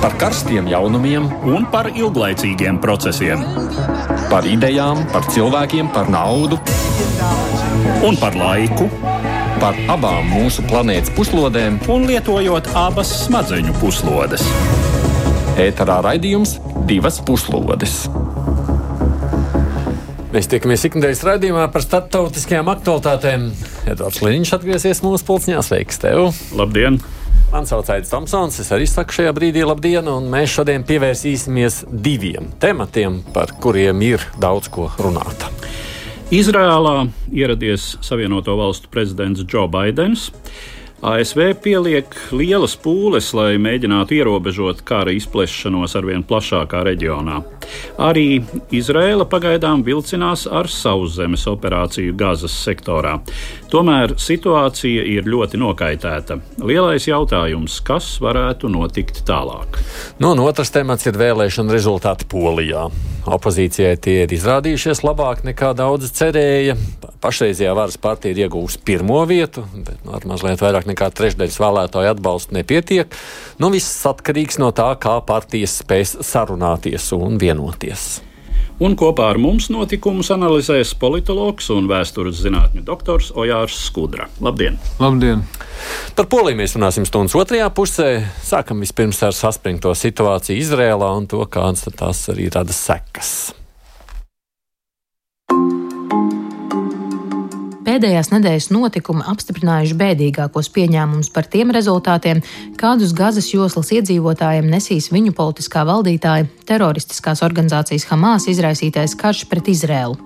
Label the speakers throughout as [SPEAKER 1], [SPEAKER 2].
[SPEAKER 1] par karstiem jaunumiem
[SPEAKER 2] un par ilglaicīgiem procesiem.
[SPEAKER 1] Par idejām, par cilvēkiem, par naudu
[SPEAKER 2] un par laiku.
[SPEAKER 1] Par abām mūsu planētas puslodēm,
[SPEAKER 2] un lietojot abas smadzeņu puslodes.
[SPEAKER 1] ēterā raidījums divas puslodes.
[SPEAKER 3] Mēs tiekamies ikdienas raidījumā par starptautiskajām aktualitātēm. Edvards Līniņš atgriezies mūsu pulcņā. Sveiks, tev!
[SPEAKER 2] Labdien!
[SPEAKER 3] Mani sauc Aits Tomsons, es arī saku šajā brīdī labdien, un mēs šodien pievērsīsimies diviem tematiem, par kuriem ir daudz ko runāt.
[SPEAKER 2] Izrēlā ieradies Savienoto Valstu prezidents Džo Baidens. ASV pieliek lielas pūles, lai mēģinātu ierobežot kara izplešanos arvien plašākā reģionā. Arī Izraela pagaidām vilcinās ar sauszemes operāciju Gazas sektorā. Tomēr situācija ir ļoti nokaitēta. Lielais jautājums, kas varētu notikt tālāk?
[SPEAKER 3] Nu, otrs temats ir vēlēšana rezultāti Polijā. Opozīcijai tie ir izrādījušies labāk nekā daudzi cerēja. Pašreizējā varas partija ir iegūusi pirmo vietu, bet nu, ar mazliet vairāk nekā trešdaļas vēlētāju atbalstu nepietiek. Nu, viss atkarīgs no tā, kā partijas spēs sarunāties un vienoties.
[SPEAKER 2] Un kopā ar mums notikumus analizēs politologs un vēstures zinātņu doktors Ojārs Skudra. Labdien!
[SPEAKER 4] Labdien!
[SPEAKER 3] Par Poliju mēs runāsim stundas otrajā pusē. Sākam vispirms ar saspringto situāciju Izrēlā un to, kādas tās arī rada sekas.
[SPEAKER 5] Pēdējās nedēļas notikumi apstiprinājuši bēdīgākos pieņēmumus par tiem rezultātiem, kādus Gazas joslas iedzīvotājiem nesīs viņu politiskā valdītāja teroristiskās organizācijas Hamas izraisītais karš pret Izrēlu.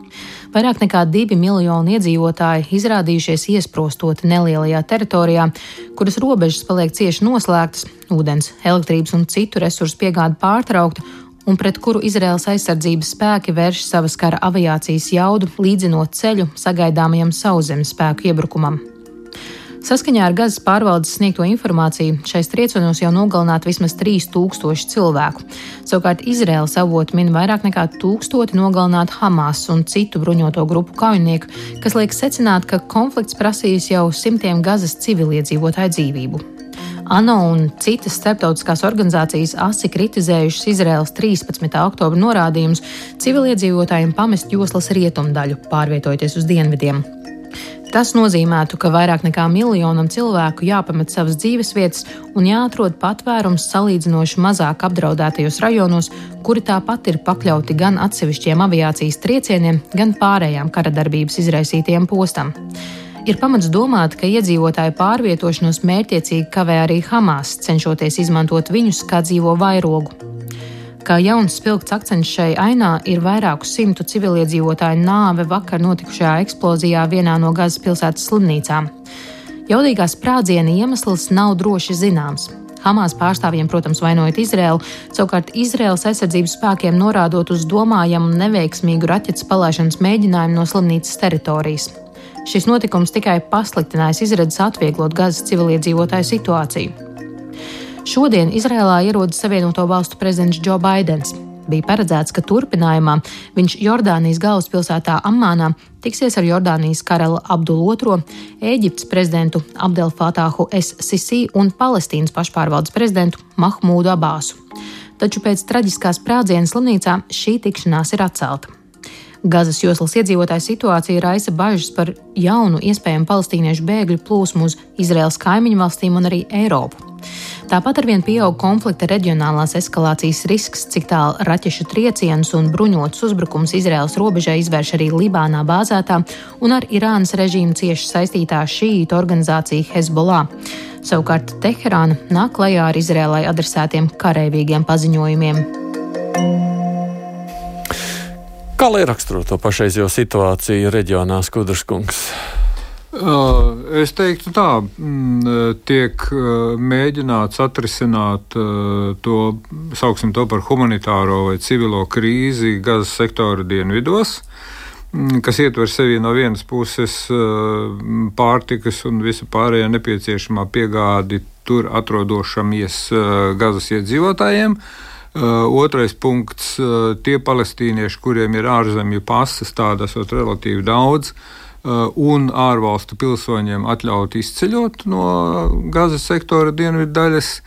[SPEAKER 5] Vairāk nekā divi miljoni iedzīvotāji izrādījušies iesprostoti nelielajā teritorijā, kuras robežas paliek cieši noslēgtas, ūdens, elektrības un citu resursu piegāde pārtraukta un pret kuru Izraels aizsardzības spēki vērš savas kara aviācijas jaudu, līdzinot ceļu sagaidāmajam sauszemes spēku iebrukumam. Saskaņā ar Gazas pārvaldes sniegto informāciju, šais triecienos jau nogalināti vismaz 3000 cilvēku. Savukārt Izraels avoti min vairāk nekā tūkstoti nogalinātu Hamas un citu bruņoto grupu kaujinieku, kas liek secināt, ka konflikts prasījis jau simtiem Gazas civiliedzīvotāju dzīvību. ANO un citas starptautiskās organizācijas asi kritizējušas Izraels 13. oktobra norādījumus civiliedzīvotājiem pamest joslas rietumdaļu, pārvietojoties uz dienvidiem. Tas nozīmētu, ka vairāk nekā miljonam cilvēku jāpamet savas dzīvesvietas un jāatrod patvērums salīdzinoši mazāk apdraudētajos rajonos, kuri tāpat ir pakļauti gan atsevišķiem aviācijas triecieniem, gan pārējām kara darbības izraisītajiem postam. Ir pamats domāt, ka iedzīvotāju pārvietošanos mērķiecīgi kavē arī Hamas, cenšoties izmantot viņus kā dzīvo vairogu. Kā jauns spilgts akcents šai ainā ir vairāku simtu civiliedzīvotāju nāve vakar notikušajā eksplozijā vienā no Gazas pilsētas slimnīcām. Jaudīgā sprādziena iemesls nav droši zināms. Hamas pārstāvjiem, protams, vainojot Izraelu, savukārt Izraels aizsardzības spēkiem norādot uz domājamu neveiksmīgu raķetes palaišanas mēģinājumu no slimnīcas teritorijas. Šis notikums tikai pasliktinājis izredzes atvieglot Gazas civiliedzīvotāju situāciju. Šodien Izrēlā ierodas Savienoto Valstu prezidents Džo Baidens. Bija paredzēts, ka turpinājumā viņš Jordānijas galvaspilsētā Ammānā tiksies ar Jordānijas karali Abdulu II, Eģiptes prezidentu Abdelu Fatāhu Es-Sisi un Palestīnas pašpārvaldes prezidentu Mahmūdu Abāsu. Taču pēc traģiskās sprādziena slimnīcā šī tikšanās ir atcelta. Gazas joslas iedzīvotāju situācija raisa bažas par jaunu iespējamu palestīniešu bēgļu plūsmu uz Izraels kaimiņu valstīm un arī Eiropu. Tāpat arvien pieaug konflikta reģionālās eskalācijas risks, cik tālu raķešu triecienus un bruņotus uzbrukums Izraels robežai izvērš arī Libānā bāzētā un ar Irānas režīmu cieši saistītā šīīta organizācija Hezbollah. Savukārt Teherāna nāk klajā ar Izrēlai adresētiem karavīgiem paziņojumiem.
[SPEAKER 3] Kā lai raksturo to pašreizējo situāciju reģionā Skudrskungs?
[SPEAKER 4] Es teiktu, tā tiek mēģināts atrisināt to, sauksim to par humanitāro vai civilo krīzi Gazas sektora dienvidos, kas ietver sevi no vienas puses pārtikas un visu pārējo nepieciešamā piegādi tur atrodošamies Gazas iedzīvotājiem. Uh, otrais punkts uh, - tie palestīnieši, kuriem ir ārzemju pases, tādas ir relatīvi daudz, uh, un ārvalstu pilsoņiem atļaut izceļot no Gazas sektora dienvidu daļas.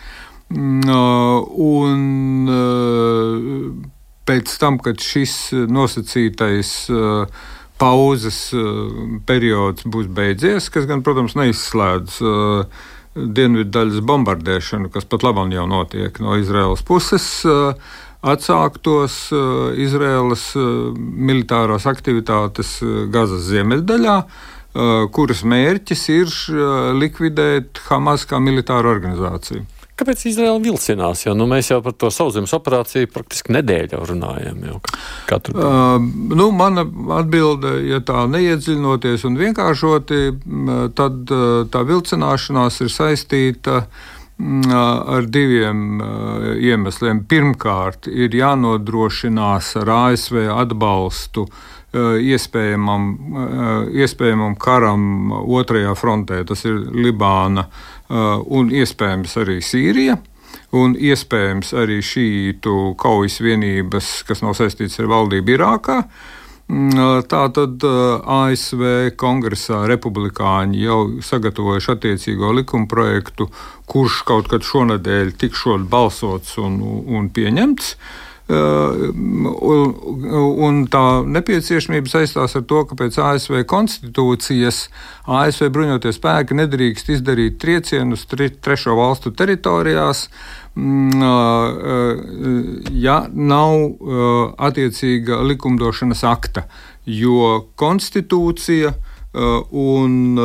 [SPEAKER 4] Un pēc tam, kad šis nosacītais pauzes periods būs beidzies, kas gan, protams, neizslēdz dienvidu daļas bombardēšanu, kas pat labam jau notiek no Izraēlas puses, atsāktos Izraēlas militārās aktivitātes Gazas ziemeļdaļā, kuras mērķis ir likvidēt Hamas kā militāru organizāciju.
[SPEAKER 3] Kāpēc Izraela vilcinās? Jo nu, mēs jau par to sauszemes operāciju praktiski nedēļu runājam. Katru dienu.
[SPEAKER 4] Uh, nu, mana atbilde, ja tā neiedziļinoties un vienkāršoti, tad uh, tā vilcināšanās ir saistīta uh, ar diviem uh, iemesliem. Pirmkārt, ir jānodrošinās ar ASV atbalstu iespējamam, iespējamam karam otrajā frontē, tas ir Libāna Uh, un iespējams arī Sīrija. Un iespējams arī šītu kaujas vienības, kas nav saistītas ar valdību Irākā. Mm, uh, Tātad uh, ASV kongresā republikāņi jau sagatavojuši attiecīgo likuma projektu, kurš kaut kad šonadēļ tikšot balsots un, un pieņemts. Uh, Un tā nepieciešamība saistās ar to, ka pēc ASV konstitūcijas ASV bruņoties spēki nedrīkst izdarīt triecienus tre, trešo valstu teritorijās, ja nav attiecīga likumdošanas akta, jo konstitūcija un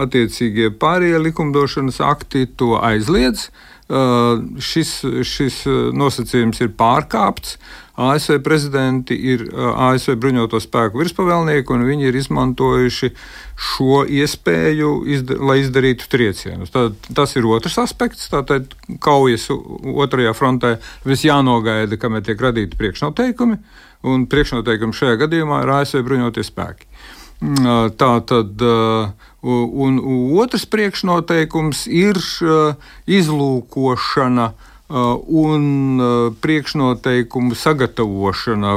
[SPEAKER 4] attiecīgie pārējie likumdošanas akti to aizliedz. Uh, šis, šis uh, nosacījums ir pārkāpts. ASV prezidenti ir uh, ASV bruņoto spēku virspavēlnieki, un viņi ir izmantojuši šo iespēju, izda, lai izdarītu triecienus. Tā, tas ir otrs aspekts. Tātad kaujas otrajā frontē viss jānogaida, kamēr tiek radīti priekšnoteikumi, un priekšnoteikumi šajā gadījumā ir ASV bruņotie spēki. Tā tad Un otrs priekšnoteikums ir izlūkošana un priekšnoteikumu sagatavošana,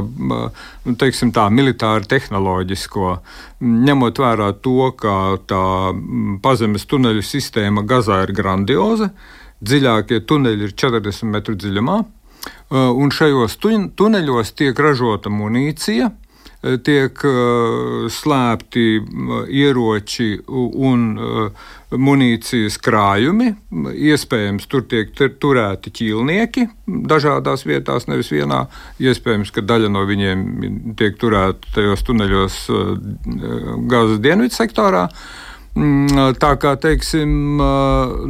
[SPEAKER 4] teiksim tā, militāri tehnoloģisko, ņemot vērā to, ka tā pazemes tuneļu sistēma Gazā ir grandioza, dziļākie tuneļi ir 40 metru dziļumā, un šajos tuneļos tiek ražota munīcija tiek slēpti ieroči un munīcijas krājumi. Iespējams, tur tiek turēti ķīlnieki dažādās vietās, nevis vienā. Iespējams, ka daļa no viņiem tiek turēta tajos tuneļos Gāzes dienvidu sektorā. Mm, tā kā, teiksim,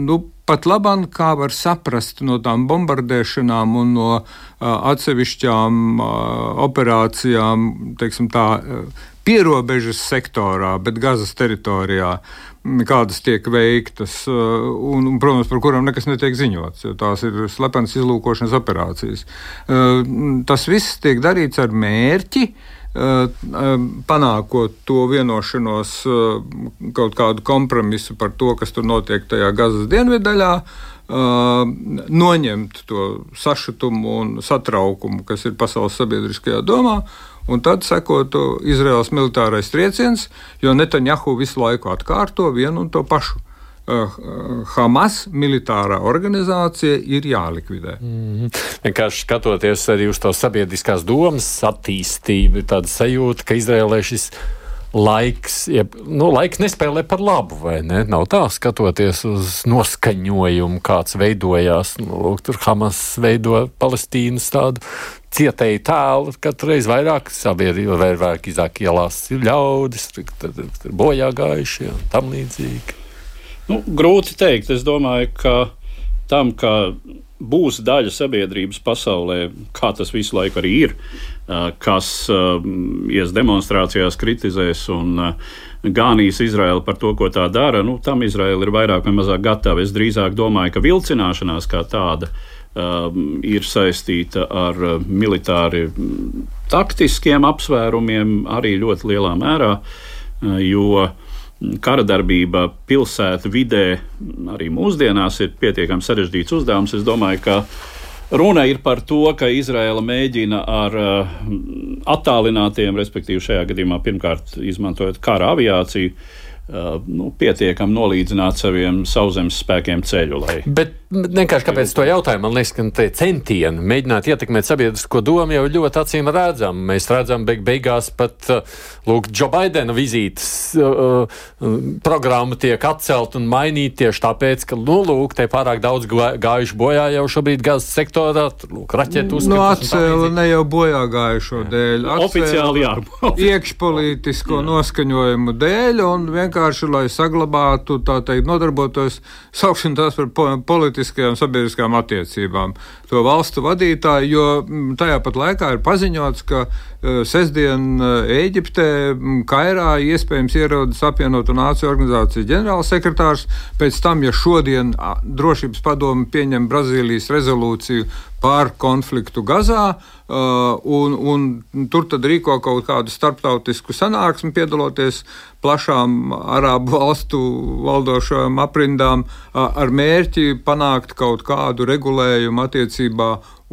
[SPEAKER 4] nu, pat labāk, kā var saprast no tām bombardēšanām un no uh, atsevišķām uh, operācijām, teiksim, tā, uh, pierobežas sektorā, bet Gazas teritorijā, kādas tiek veiktas, un, un, protams, par kurām nekas netiek ziņots, jo tās ir slepenas izlūkošanas operācijas. Tas viss tiek darīts ar mērķi panākot to vienošanos, kaut kādu kompromisu par to, kas tur notiek tajā Gazas dienvidaļā, noņemt to sašutumu un satraukumu, kas ir pasaules sabiedriskajā domā, un tad sekotu Izraels militārais trieciens, jo Netanjahu visu laiku atkārto vienu un to pašu. Eh, Hamas militārā organizācija ir jālikvidē.
[SPEAKER 3] Mm. Vienkārši skatoties arī uz to sabiedriskās domas attīstību, tāda sajūta, ka Izrēlē šis laiks, jeb, nu, laiks nespēlē par labu, vai ne? Nav tā, skatoties uz noskaņojumu, kāds veidojās. Nu, lūk, tur Hamas veido Palestīnas tādu cietēju tēlu, katru reizi vairāk sabiedrība, vairāk iznāk ielās ir ļaudis, ir bojā gājušie un tam līdzīgi.
[SPEAKER 2] Nu, grūti teikt. Es domāju, ka tam, ka būs daļa sabiedrības pasaulē, kā tas visu laiku arī ir, kas ies demonstrācijās, kritizēs un gānīs Izraēlu par to, ko tā dara, nu, tam Izraēla ir vairāk vai mazāk gatava. Es drīzāk domāju, ka vilcināšanās kā tāda ir saistīta ar militāri taktiskiem apsvērumiem arī ļoti lielā mērā, jo uh, kara darbība pilsētu vidē arī mūsdienās ir pietiekami sarežģīts uzdevums. Es domāju, ka runa ir par to, ka Izraela mēģina ar uh, attālinātiem, respektīvi šajā gadījumā pirmkārt izmantojot kara aviāciju, uh, nu, pietiekami nolīdzināt saviem sauszemes spēkiem ceļu. Lai...
[SPEAKER 3] Bet vienkārši kāpēc to jautāju? Man liekas, ka tie centieni mēģināt ietekmēt sabiedrisko domu jau ļoti acīm redzam. Mēs redzam, beig beigās pat lūk, Džo Baidena vizītes uh, uh, programma tiek atcelt un mainīta tieši tāpēc, ka, nu, lūk, te pārāk daudz gājuši bojā jau šobrīd gazas sektorā, lūk, raķetu uzskatu.
[SPEAKER 4] Nu, atcēla ne jau bojā gājušo jā. dēļ.
[SPEAKER 2] Oficiāli jā.
[SPEAKER 4] iekšpolitisko jā. noskaņojumu dēļ un vienkārši, lai saglabātu, tā teikt, nodarbotos, sauksim tās par politiskajām sabiedriskām attiecībām to valstu vadītāju, jo mm, tajā pat laikā ir paziņots, ka uh, sestdien Ēģiptē, mm, Kairā iespējams ierodas apvienotu nāciju organizācijas ģenerālsekretārs. Pēc tam, ja šodien drošības padomu pieņem Brazīlijas rezolūciju par konfliktu Gazā, uh, un, un tur tad rīko kaut kādu starptautisku sanāksmi, piedaloties plašām arābu valstu valdošajām aprindām, ar mērķi panākt kaut kādu regulējumu attiecībā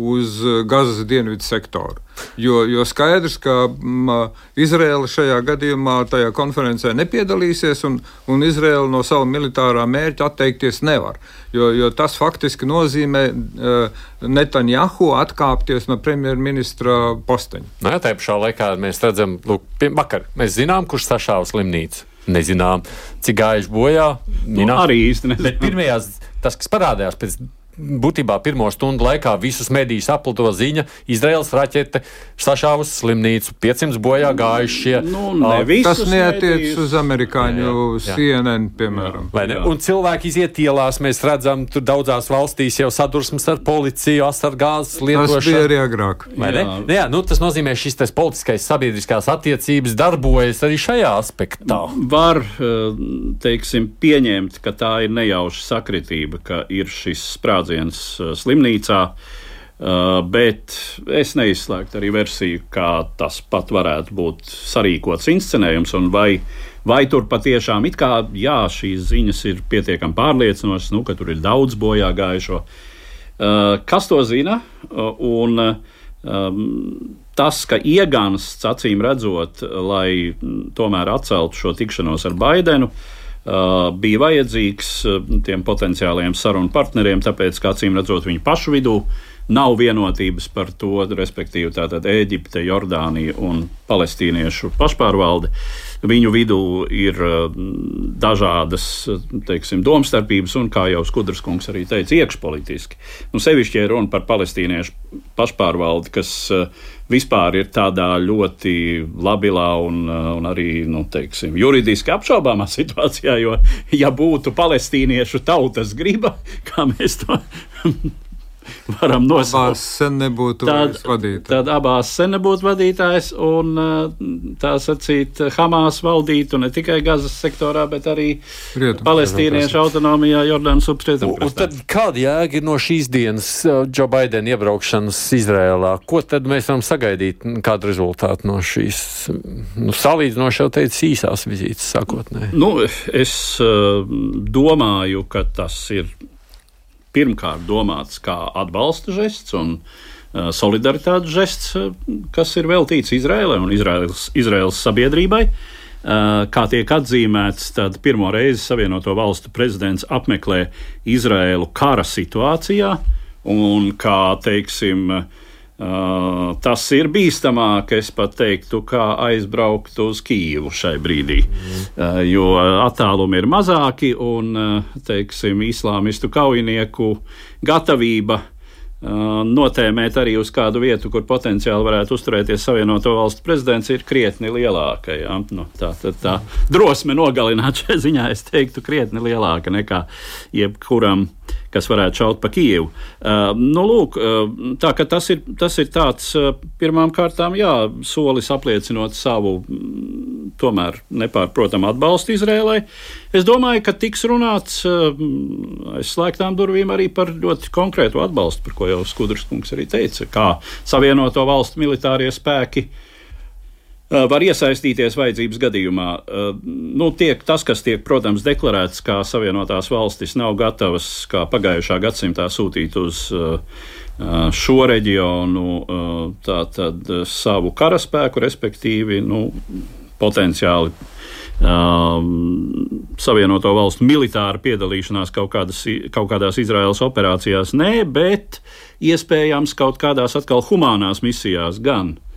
[SPEAKER 4] uz Gazas dienvidu sektoru. Jo, jo skaidrs, ka m, Izraela šajā gadījumā tajā konferencē nepiedalīsies, un, un Izraela no sava militārā mērķa atteikties nevar. Jo, jo tas faktiski nozīmē uh, Netanjahu atkāpties no premjerministra posteņa.
[SPEAKER 3] Nē, tā pašā laikā mēs redzam, lūk, pie, vakar mēs zinām, kurš sašāva slimnīcu. Nezinām, cik gājuši bojā.
[SPEAKER 2] Nu, arī īsti
[SPEAKER 3] nezinām. Bet pirmajās, tas, kas parādījās pēc būtībā pirmo stundu laikā visus medijus aplito ziņa, Izraels raķete sašāvusi slimnīcu, 500 bojā gājušie.
[SPEAKER 2] Nu, ne
[SPEAKER 4] Tas neatiec uz amerikāņu jā, jā. CNN, piemēram.
[SPEAKER 3] Jā, un cilvēki iziet ielās, mēs redzam, tur daudzās valstīs jau sadursmes ar policiju, asargāzes lietošanu.
[SPEAKER 4] Tas bija arī agrāk.
[SPEAKER 3] Vai ne? Jā. Nu, jā, nu, tas nozīmē, šis politiskais sabiedriskās attiecības darbojas arī šajā aspektā.
[SPEAKER 2] Var, eh, teiksim, pieņemt, ka tā ir nejauša sakritība, ka ir šis sprādziens sprādziens uh, slimnīcā. Uh, bet es neizslēgtu arī versiju, kā tas pat varētu būt sarīkots inscenējums, un vai, vai tur patiešām ir kā, jā, šīs ziņas ir pietiekami pārliecinošas, nu, ka tur ir daudz bojā gājušo. Uh, kas to zina? Un, um, tas, ka iegansts, acīm redzot, lai tomēr atceltu šo tikšanos ar Baidenu, uh, Uh, bija vajadzīgs uh, tiem potenciālajiem sarunu partneriem, tāpēc, kā acīm redzot, viņu pašu vidū nav vienotības par to, respektīvi, tātad Ēģipte, Jordānija un palestīniešu pašpārvalde. Viņu vidū ir uh, dažādas teiksim, domstarpības, un, kā jau Skudras kungs arī teica, iekšpolitiski. Nu, sevišķi, ja runa par palestīniešu pašpārvaldi, kas vispār ir tādā ļoti labilā un, un arī nu, teiksim, juridiski apšaubāmā situācijā. Jo, ja būtu palestīniešu tautas griba, kā mēs to varam nosaukt.
[SPEAKER 4] Abās sen nebūtu tad, vadītājs.
[SPEAKER 2] Tad abās sen nebūtu vadītājs, un tā sacīt, Hamas valdītu ne tikai Gazas sektorā, bet arī Rietum, palestīniešu autonomijā Jordānas upstrietumkrastā.
[SPEAKER 3] Tad kāda jēga ir no šīs dienas Džo Baidena iebraukšanas Izrēlā? Ko tad mēs varam sagaidīt, kādu rezultātu no šīs, nu, salīdzinoši jau teicu, īsās vizītes sākotnēji?
[SPEAKER 2] Nu, es uh, domāju, ka tas ir pirmkārt domāts kā atbalsta žests un uh, solidaritātes žests, uh, kas ir veltīts Izraēlai un Izraels, Izraels sabiedrībai. Uh, kā tiek atzīmēts, tad pirmo reizi Savienoto Valstu prezidents apmeklē Izraēlu kara situācijā, un kā teiksim, uh, Uh, tas ir bīstamāk, es pat teiktu, kā aizbraukt uz Kīvu šai brīdī. Uh, jo attālumi ir mazāki un, uh, teiksim, islāmistu kaujinieku gatavība notēmēt arī uz kādu vietu, kur potenciāli varētu uzturēties Savienoto Valstu prezidents, ir krietni lielāka. Ja? Nu, tā, tā, tā drosme nogalināt šajā ziņā, es teiktu, krietni lielāka nekā jebkuram kas varētu šaut pa Kijevu. Uh, nu, lūk, uh, tā, tas, ir, tas ir tāds uh, pirmām kārtām, jā, solis apliecinot savu mm, tomēr nepārprotamu atbalstu Izrēlai. Es domāju, ka tiks runāts uh, aiz slēgtām durvīm arī par ļoti konkrētu atbalstu, par ko jau Skudrs kungs arī teica, kā Savienoto valstu militārie spēki uh, var iesaistīties vajadzības gadījumā. Nu, tiek, tas, kas tiek, protams, deklarēts, kā Savienotās valstis nav gatavas, kā pagājušā gadsimtā sūtīt uz šo reģionu tātad savu karaspēku, respektīvi nu, potenciāli Um, Savienoto valstu militāra piedalīšanās kaut, kādas, kaut kādās Izraēlas operācijās, nē, bet iespējams kaut kādās atkal humānās misijās gan. Uh,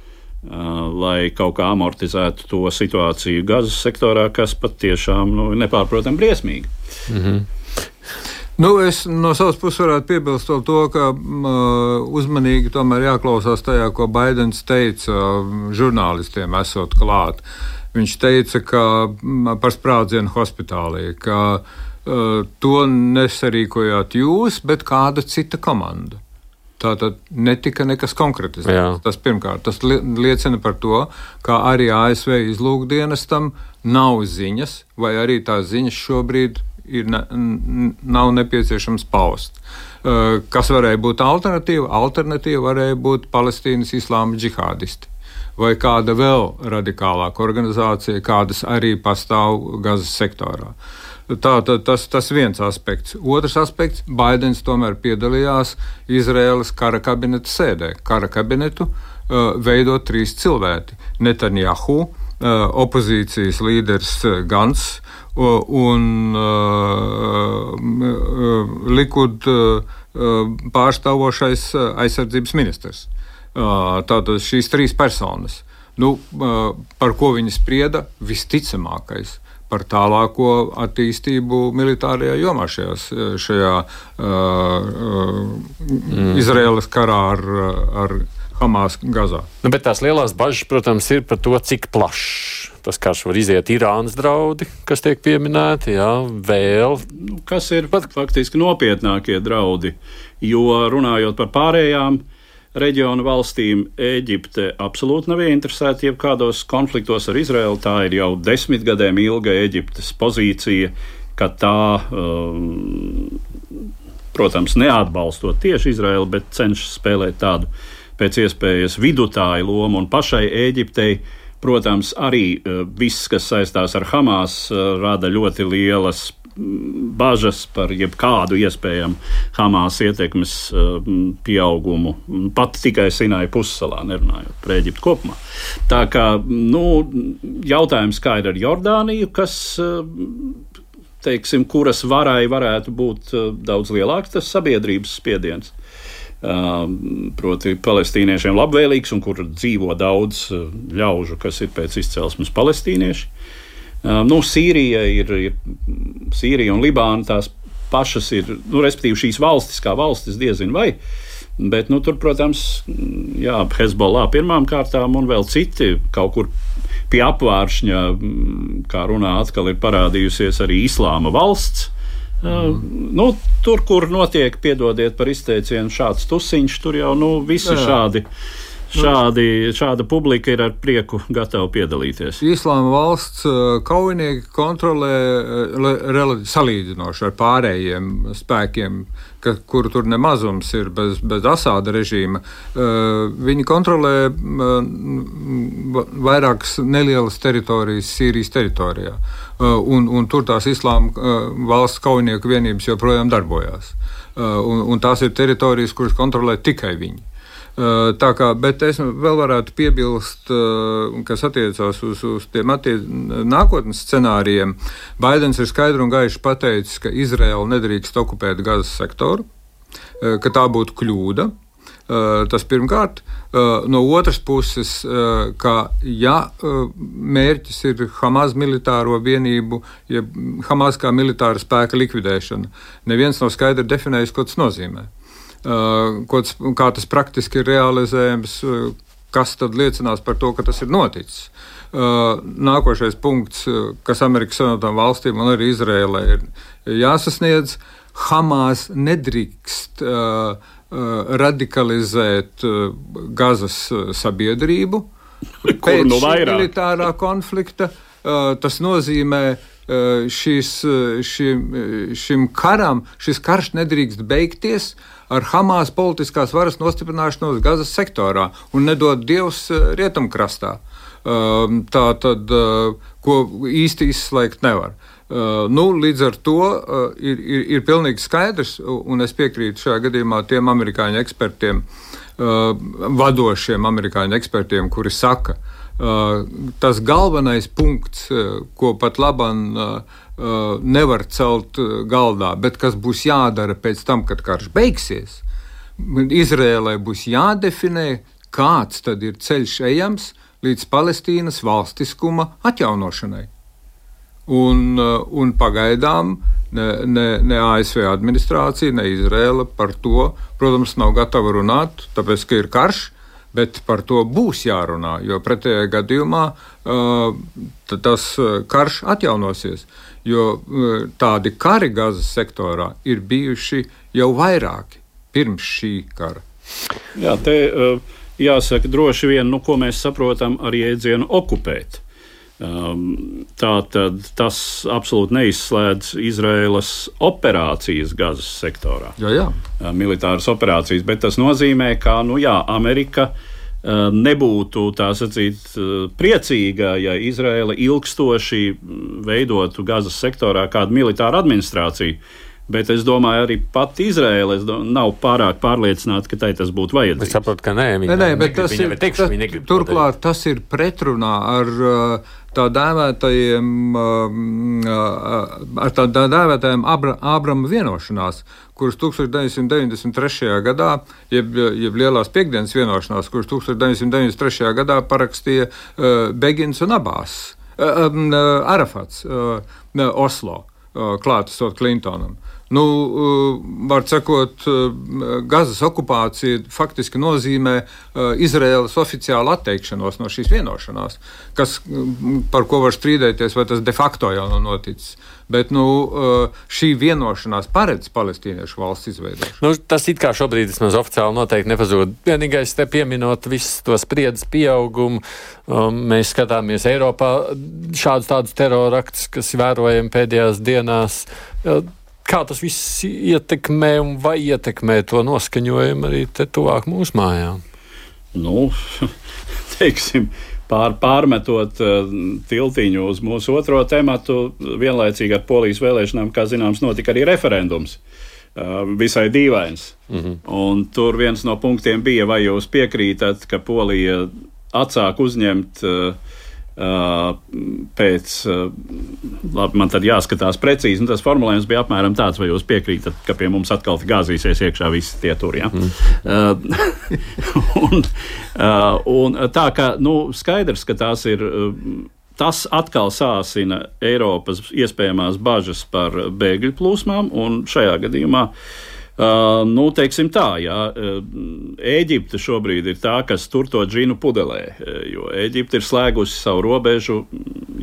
[SPEAKER 2] lai kaut kā amortizētu to situāciju Gazas sektorā, kas patiešām nu, nepārprotami briesmīgi. Mm -hmm.
[SPEAKER 4] Nu, es no savas puses varētu piebilst to, ka m, uzmanīgi tomēr jāklausās tajā, ko Baidens teica žurnālistiem, esot klāt. Viņš teica, ka m, par sprādzienu hospitālī, ka uh, to nesarīkojāt jūs, bet kāda cita komanda. Tā tad netika nekas konkretizēts. Tas pirmkārt, tas liecina par to, ka arī ASV izlūkdienestam nav ziņas, vai arī tās ziņas šobrīd ir, ne, nav nepieciešams paust. Kas varēja būt alternatīva? Alternatīva varēja būt Palestīnas islāma džihādisti vai kāda vēl radikālāka organizācija, kādas arī pastāv Gazas sektorā. Tā, tā, tas ir viens aspekts. Otrs aspekts - Baidens tomēr piedalījās Izraēlas kara kabineta sēdē. Kara kabinetu uh, veido trīs cilvēki - Netanjahu, uh, opozīcijas līderis Gans uh, un uh, uh, Likud uh, pārstāvošais aizsardzības ministrs. Tātad šīs trīs personas. Nu, par ko viņi sprieda? Visticamākais par tālāko attīstību militārajā jomā šajās, šajā uh, mm. Izraēlas karā ar, ar Hamas Gazā.
[SPEAKER 3] Nu, bet tās lielās bažas, protams, ir par to, cik plašs tas karš var iziet. Irānas draudi, kas tiek pieminēti, jā, vēl.
[SPEAKER 2] Nu, kas ir pat faktiski nopietnākie draudi? Jo runājot par pārējām, uh, reģionu valstīm Eģipte absolūti nav ieinteresēta jebkādos konfliktos ar Izraelu. Tā ir jau desmit gadiem ilga Eģiptes pozīcija, ka tā, um, protams, neatbalstot tieši Izraelu, bet cenšas spēlēt tādu pēc iespējas vidutāju lomu un pašai Eģiptei. Protams, arī uh, viss, kas saistās ar Hamas, uh, rada ļoti lielas bažas par jebkādu iespējamu Hamas ietekmes eh, pieaugumu, pat tikai Sinai pussalā, nerunājot par Eģiptu kopumā. Tā kā nu, jautājums, kā ir ar Jordāniju, kas eh, teiksim, kuras varai varētu būt eh, daudz lielāks tas sabiedrības spiediens. Proti, palestīniešiem labvēlīgs un kur dzīvo daudz ļaužu, kas ir pēc izcelsmes palestīnieši. Nu, Sīrija ir, ir Sīrija un Libāna tās pašas ir, nu, respektīvi šīs valstis kā valstis diezin vai. Bet, nu, tur, protams, jā, Hezbollah pirmām kārtām un vēl citi kaut kur pie apvāršņa, kā runā, atkal ir parādījusies arī Islāma valsts. Mm. Nu, tur, kur notiek, piedodiet par izteicienu, šāds tusiņš, tur jau nu, visi jā. šādi šādi, šāda publika ir ar prieku gatava piedalīties.
[SPEAKER 4] Islāma valsts uh, kaujinieki kontrolē uh, salīdzinoši ar pārējiem spēkiem, ka, kur tur nemazums ir bez, bez Asāda režīma. Uh, viņi kontrolē vairākas nelielas teritorijas Sīrijas teritorijā. Un, un tur tās islāma valsts kaujinieku vienības joprojām darbojās. Un, un tās ir teritorijas, kuras kontrolē tikai viņi. Tā kā, bet es vēl varētu piebilst, kas attiecās uz, uz tiem attiec, nākotnes scenārijiem. Baidens ir skaidri un gaiši pateicis, ka Izraela nedrīkst okupēt Gazas sektoru, ka tā būtu kļūda. Tas pirmkārt, no otras puses, ka ja mērķis ir Hamas militāro vienību, ja Hamas kā militāra spēka likvidēšana, neviens nav skaidri definējis, ko tas nozīmē. Tas, kā tas praktiski ir realizējams, uh, kas tad liecinās par to, ka tas ir noticis. Uh, nākošais punkts, kas Amerikas Savienotām valstīm un arī Izrēlē ir jāsasniedz, Hamas nedrīkst uh, radikalizēt Gazas sabiedrību. Pēc
[SPEAKER 2] no
[SPEAKER 4] militārā konflikta tas nozīmē, šis, šim, šim karam, šis karš nedrīkst beigties ar Hamas politiskās varas nostiprināšanos Gazas sektorā un nedod Dievs rietumkrastā. Um, tā tad, ko īsti izslēgt nevar. Nu, līdz ar to ir, ir, ir pilnīgi skaidrs, un es piekrītu šajā gadījumā tiem amerikāņu ekspertiem, vadošiem amerikāņu ekspertiem, kuri saka, tas galvenais punkts, ko pat labam nevar celt galdā, bet kas būs jādara pēc tam, kad karš beigsies, Izrēlai būs jādefinē, kāds tad ir ceļš ejams līdz Palestīnas valstiskuma atjaunošanai. Un, un pagaidām ne, ne, ne ASV administrācija, ne Izraela par to, protams, nav gatava runāt, tāpēc, ka ir karš, bet par to būs jārunā, jo pretējā gadījumā tas karš atjaunosies. Jo tādi kari Gazas sektorā ir bijuši jau vairāki pirms šī kara.
[SPEAKER 2] Jā, te jāsaka droši vien, nu, ko mēs saprotam ar jēdzienu okupēt. Um, tā tad tas absolūti neizslēdz Izraēlas operācijas Gazas sektorā.
[SPEAKER 4] Jā, jā.
[SPEAKER 2] Uh, militāras operācijas, bet tas nozīmē, ka nu, jā, Amerika uh, nebūtu sacīt priecīga, ja Izraela ilgstoši veidotu Gazas sektorā kādu militāru administrāciju. Bet es domāju, arī pati Izraela nav pārāk pārliecināta, ka tai tas būtu vajadzīgs.
[SPEAKER 3] Es saprotu, ka nē,
[SPEAKER 4] viņa, nē, nē bet tas ir, tikšu, tas, turklāt tas ir pretrunā ar uh, tā dēvētajiem, um, uh, ar tā dēvētajiem Abra, Abrama vienošanās, kuras 1993. gadā, jeb, jeb Lielās piekdienas vienošanās, kuras 1993. gadā parakstīja uh, Begins un Abās, um, Arafats, Oslo, klātesot Klintonam. Nu, uh, var sakot, uh, Gazas okupācija faktiski nozīmē uh, Izraēlas oficiālu atteikšanos no šīs vienošanās, kas, par ko var strīdēties, vai tas de facto jau nav noticis. Bet nu, šī vienošanās paredz palestīniešu valsts izveidošanu.
[SPEAKER 3] Nu, tas it kā šobrīd vismaz oficiāli noteikti nepazūd. Vienīgais te pieminot visu to spriedzes pieaugumu, um, mēs skatāmies Eiropā šādus tādus teroraktus, kas vērojami pēdējās dienās. Uh, kā tas viss ietekmē un vai ietekmē to noskaņojumu arī tuvāk mūsu mājām?
[SPEAKER 2] Nu, teiksim, pār, pārmetot uh, tiltiņu uz mūsu otro tematu, vienlaicīgi ar polijas vēlēšanām, kā zināms, notika arī referendums. Uh, visai dīvains. Mm -hmm. Un tur viens no punktiem bija, vai jūs piekrītat, ka Polija atsāk uzņemt uh, pēc, labi, man tad jāskatās precīzi, un tas formulējums bija apmēram tāds, vai jūs piekrītat, ka pie mums atkal gāzīsies iekšā visi tie tur. Ja? Mm. un, un tā kā nu, skaidrs, ka tās ir. Tas atkal sāsina Eiropas iespējamās bažas par bēgļu plūsmām, un šajā gadījumā uh, Uh, nu, teiksim tā, jā, Ēģipte šobrīd ir tā, kas tur to džinu pudelē, jo Ēģipte ir slēgusi savu robežu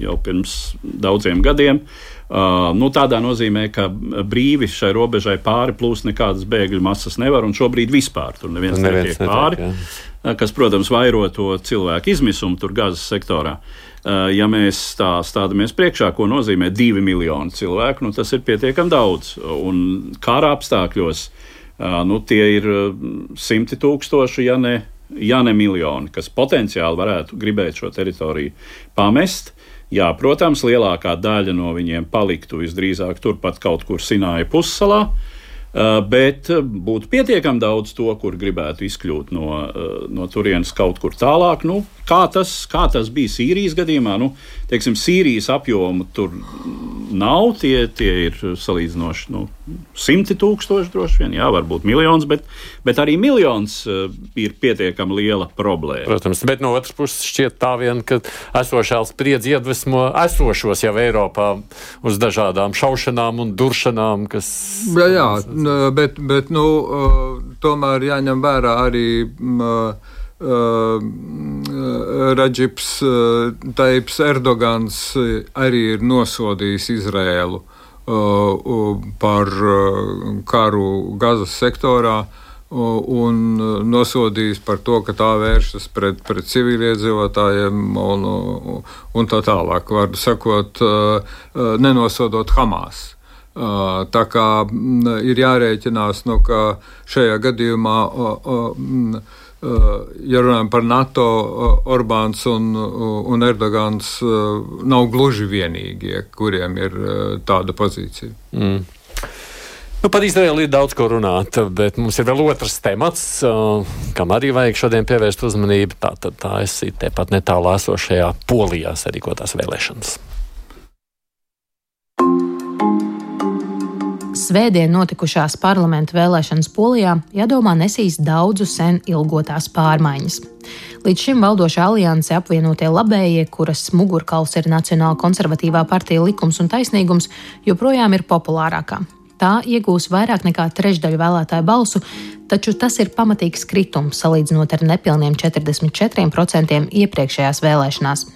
[SPEAKER 2] jau pirms daudziem gadiem. Uh, nu, tādā nozīmē, ka brīvi šai robežai pāri plūst nekādas bēgļu masas nevar, un šobrīd vispār tur neviens, neviens netiek pāri, netiek, kas, protams, vairo to cilvēku izmisumu tur gazas sektorā. Uh, ja mēs tā stādamies priekšā, ko nozīmē divi miljoni cilvēku, nu, tas ir pietiekami daudz. Un kara apstākļos eh, nu, tie ir eh, simti tūkstoši, ja ne, ja ne miljoni, kas potenciāli varētu gribēt šo teritoriju pamest. Jā, protams, lielākā daļa no viņiem paliktu visdrīzāk turpat kaut kur Sināja pussalā. Bet būtu pietiekami daudz to, kur gribētu izkļūt no, no turienes kaut kur tālāk. Nu, kā, tas, kā tas bija Sīrijas gadījumā? Nu, teiksim, Sīrijas apjomu tur nav, tie, tie ir salīdzinoši nu, simti tūkstoši droši vien, jā, varbūt miljons, bet, bet arī miljons ir pietiekami liela problēma.
[SPEAKER 3] Protams, bet no otras puses šķiet tā vien, ka esošā spriedzi iedvesmo esošos jau Eiropā uz dažādām šaušanām un duršanām, kas.
[SPEAKER 4] Jā, jā bet, bet nu, tomēr jāņem vērā arī. Uh, Raģips uh, Taips Erdogans arī ir nosodījis Izrēlu par karu Gazas sektorā un nosodījis par to, ka tā vēršas pret, pret civiliedzīvotājiem un, un tā tālāk. Var sakot, nenosodot Hamas. Tā kā ir jārēķinās, nu, ka šajā gadījumā, ja runājam par NATO, Orbāns un, un Erdogans nav gluži vienīgie, kuriem ir tāda pozīcija. Mm.
[SPEAKER 3] Nu, par Izraēlu ir daudz ko runāt, bet mums ir vēl otrs temats, kam arī vajag šodien pievērst uzmanību. Tā tad tā esi tepat netālu esošajā Polijā sarīkotās vēlēšanas.
[SPEAKER 5] Svētdien notikušās parlamentu vēlēšanas Polijā, jādomā, nesīs daudzu sen ilgotās pārmaiņas. Līdz šim valdošā alianse apvienotie labējie, kuras mugurkauls ir Nacionāla konservatīvā partija likums un taisnīgums, joprojām ir populārākā tā iegūs vairāk nekā trešdaļu vēlētāju balsu, taču tas ir pamatīgs kritums salīdzinot ar nepilniem 44% iepriekšējās vēlēšanās.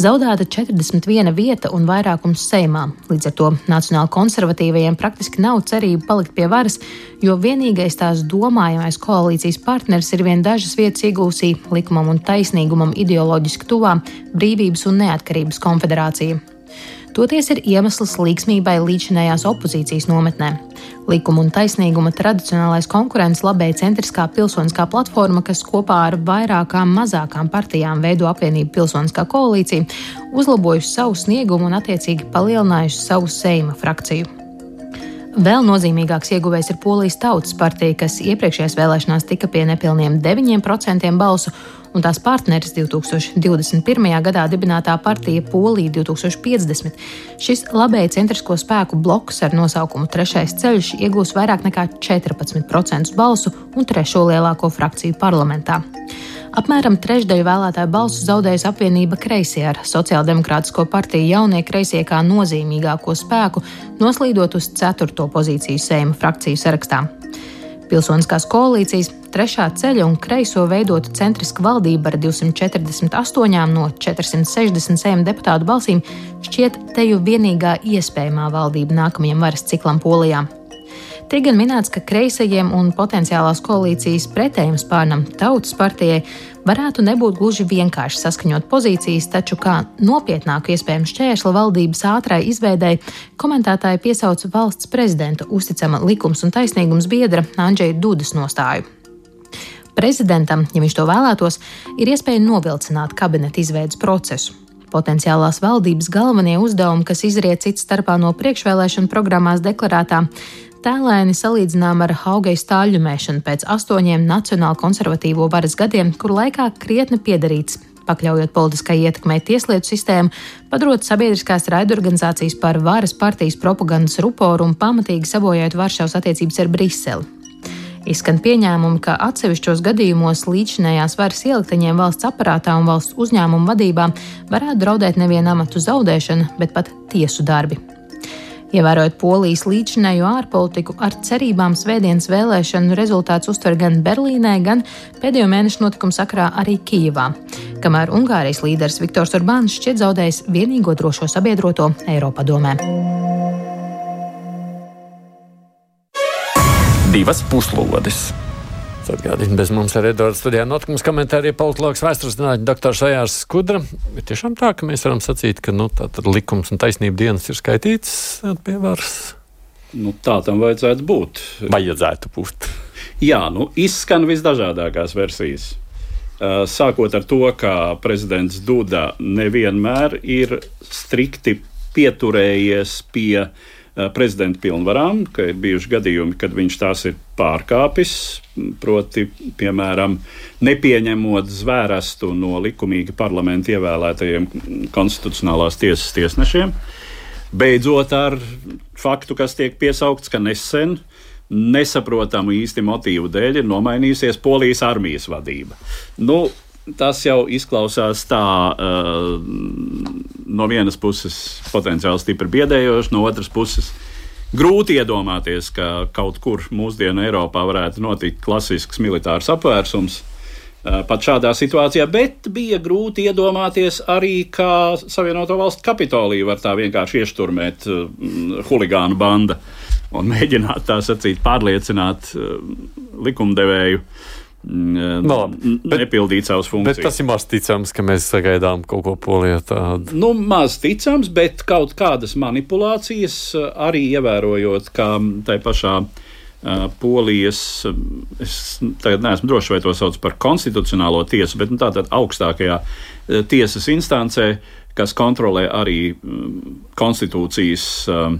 [SPEAKER 5] Zaudēta 41 vieta un vairākums Seimā. Līdz ar to nacionāli konservatīvajiem praktiski nav cerību palikt pie varas, jo vienīgais tās domājamais koalīcijas partneris ir vien dažas vietas iegūsī likumam un taisnīgumam ideoloģiski tuvā Brīvības un neatkarības konfederācija. Toties ir iemesls līgsmībai līdzinējās opozīcijas nometnē. Likuma un taisnīguma tradicionālais konkurents labēja centriskā pilsoniskā platforma, kas kopā ar vairākām mazākām partijām veido apvienību pilsoniskā koalīcija, uzlabojusi savu sniegumu un attiecīgi palielinājusi savu seima frakciju. Vēl nozīmīgāks ieguvējs ir Polijas Tautas partija, kas iepriekšējās vēlēšanās tika pie nepilniem 9% balsu un tās partneris 2021. gadā dibinātā partija Polija 2050. Šis labēji centrisko spēku bloks ar nosaukumu Trešais ceļš iegūs vairāk nekā 14% balsu un trešo lielāko frakciju parlamentā. Apmēram trešdaļu vēlētāju balsu zaudējusi apvienība Kreisie ar Sociāldemokrātisko partiju jaunie kreisie kā nozīmīgāko spēku, noslīdot uz ceturto pozīciju Seima frakciju sarakstā. Pilsoniskās koalīcijas, trešā ceļa un kreiso veidota centriska valdība ar 248 no 467 deputātu balsīm šķiet teju vienīgā iespējamā valdība nākamajam varas ciklam Polijā. Tiek gan minēts, ka kreisajiem un potenciālās koalīcijas pretējiem spārnam Tautas partijai varētu nebūt gluži vienkārši saskaņot pozīcijas, taču kā nopietnāku iespējamu šķērsli valdības ātrai izveidēji, komentētāji piesauca valsts prezidenta uzticama likums un taisnīgums biedra Andžeja Dudas nostāju. Prezidentam, ja viņš to vēlētos, ir iespēja novilcināt kabineta izveidas procesu. Potenciālās valdības galvenie uzdevumi, kas izriet cits starpā no priekšvēlēšana programmās deklarētā, Tēlēni salīdzinām ar augai stāļu mēšanu pēc astoņiem nacionāli konservatīvo varas gadiem, kuru laikā krietni piedarīts pakļaujot politiskai ietekmei tieslietu sistēmu, padarot sabiedriskās raidorganizācijas par varas partijas propagandas ruporu un pamatīgi sabojājot Varšavas attiecības ar Briseli. Izskan pieņēmumi, ka atsevišķos gadījumos līdzinējās varas ielikteņiem valsts aparātā un valsts uzņēmumu vadībā varētu draudēt nevienu amatu zaudēšana, bet pat tiesu darbi. Ievērojot polijas līdzinējo ārpolitiku, ar cerībām svētdienas vēlēšanu rezultāts uztver gan Berlīnē, gan pēdējo mēnešu notikumu sakrā arī Kijivā. Kamēr Ungārijas līderis Viktors Orbāns šķiet zaudējis vienīgo drošo sabiedroto Eiropadomē.
[SPEAKER 1] Divas puslodes!
[SPEAKER 3] Atgādini, bez mums ir Edvards studijā notikums komentāri politologs vēstures zinātņu doktors Ajārs Skudra. Ir tiešām tā, ka mēs varam sacīt, ka nu, likums un taisnība dienas ir skaitīts pie varas.
[SPEAKER 2] Nu, tā tam vajadzētu būt.
[SPEAKER 3] Vajadzētu būt.
[SPEAKER 2] Jā, nu, izskan visdažādākās versijas. Sākot ar to, ka prezidents Duda nevienmēr ir strikti pieturējies pie uh, prezidenta pilnvarām, ka ir bijuši gadījumi, kad viņš tās ir pārkāpis, proti, piemēram, nepieņemot zvērestu no likumīgi parlamenta ievēlētajiem konstitucionālās tiesas tiesnešiem. Beidzot ar faktu, kas tiek piesaukts, ka nesen nesaprotamu īsti motīvu dēļ ir nomainījusies Polijas armijas vadība. Nu, tas jau izklausās tā, uh, no vienas puses potenciāli stipri biedējoši, no otras puses grūti iedomāties, ka kaut kur mūsdienu Eiropā varētu notikt klasisks militārs apvērsums. Pat šādā situācijā, bet bija grūti iedomāties arī, kā Savienoto Valstu kapitoliju var tā vienkārši iešturmēt huligānu banda un mēģināt tā sacīt pārliecināt likumdevēju uh,
[SPEAKER 3] Mm, no, bet, nepildīt savas funkcijas. Bet tas ir maz ticams, ka mēs sagaidām kaut ko polijā tādu.
[SPEAKER 2] Nu, maz ticams, bet kaut kādas manipulācijas arī ievērojot, kā tai pašā uh, polijas, es tagad neesmu drošs, vai to sauc par konstitucionālo tiesu, bet nu, tātad augstākajā uh, tiesas instancē, kas kontrolē arī um, konstitūcijas um,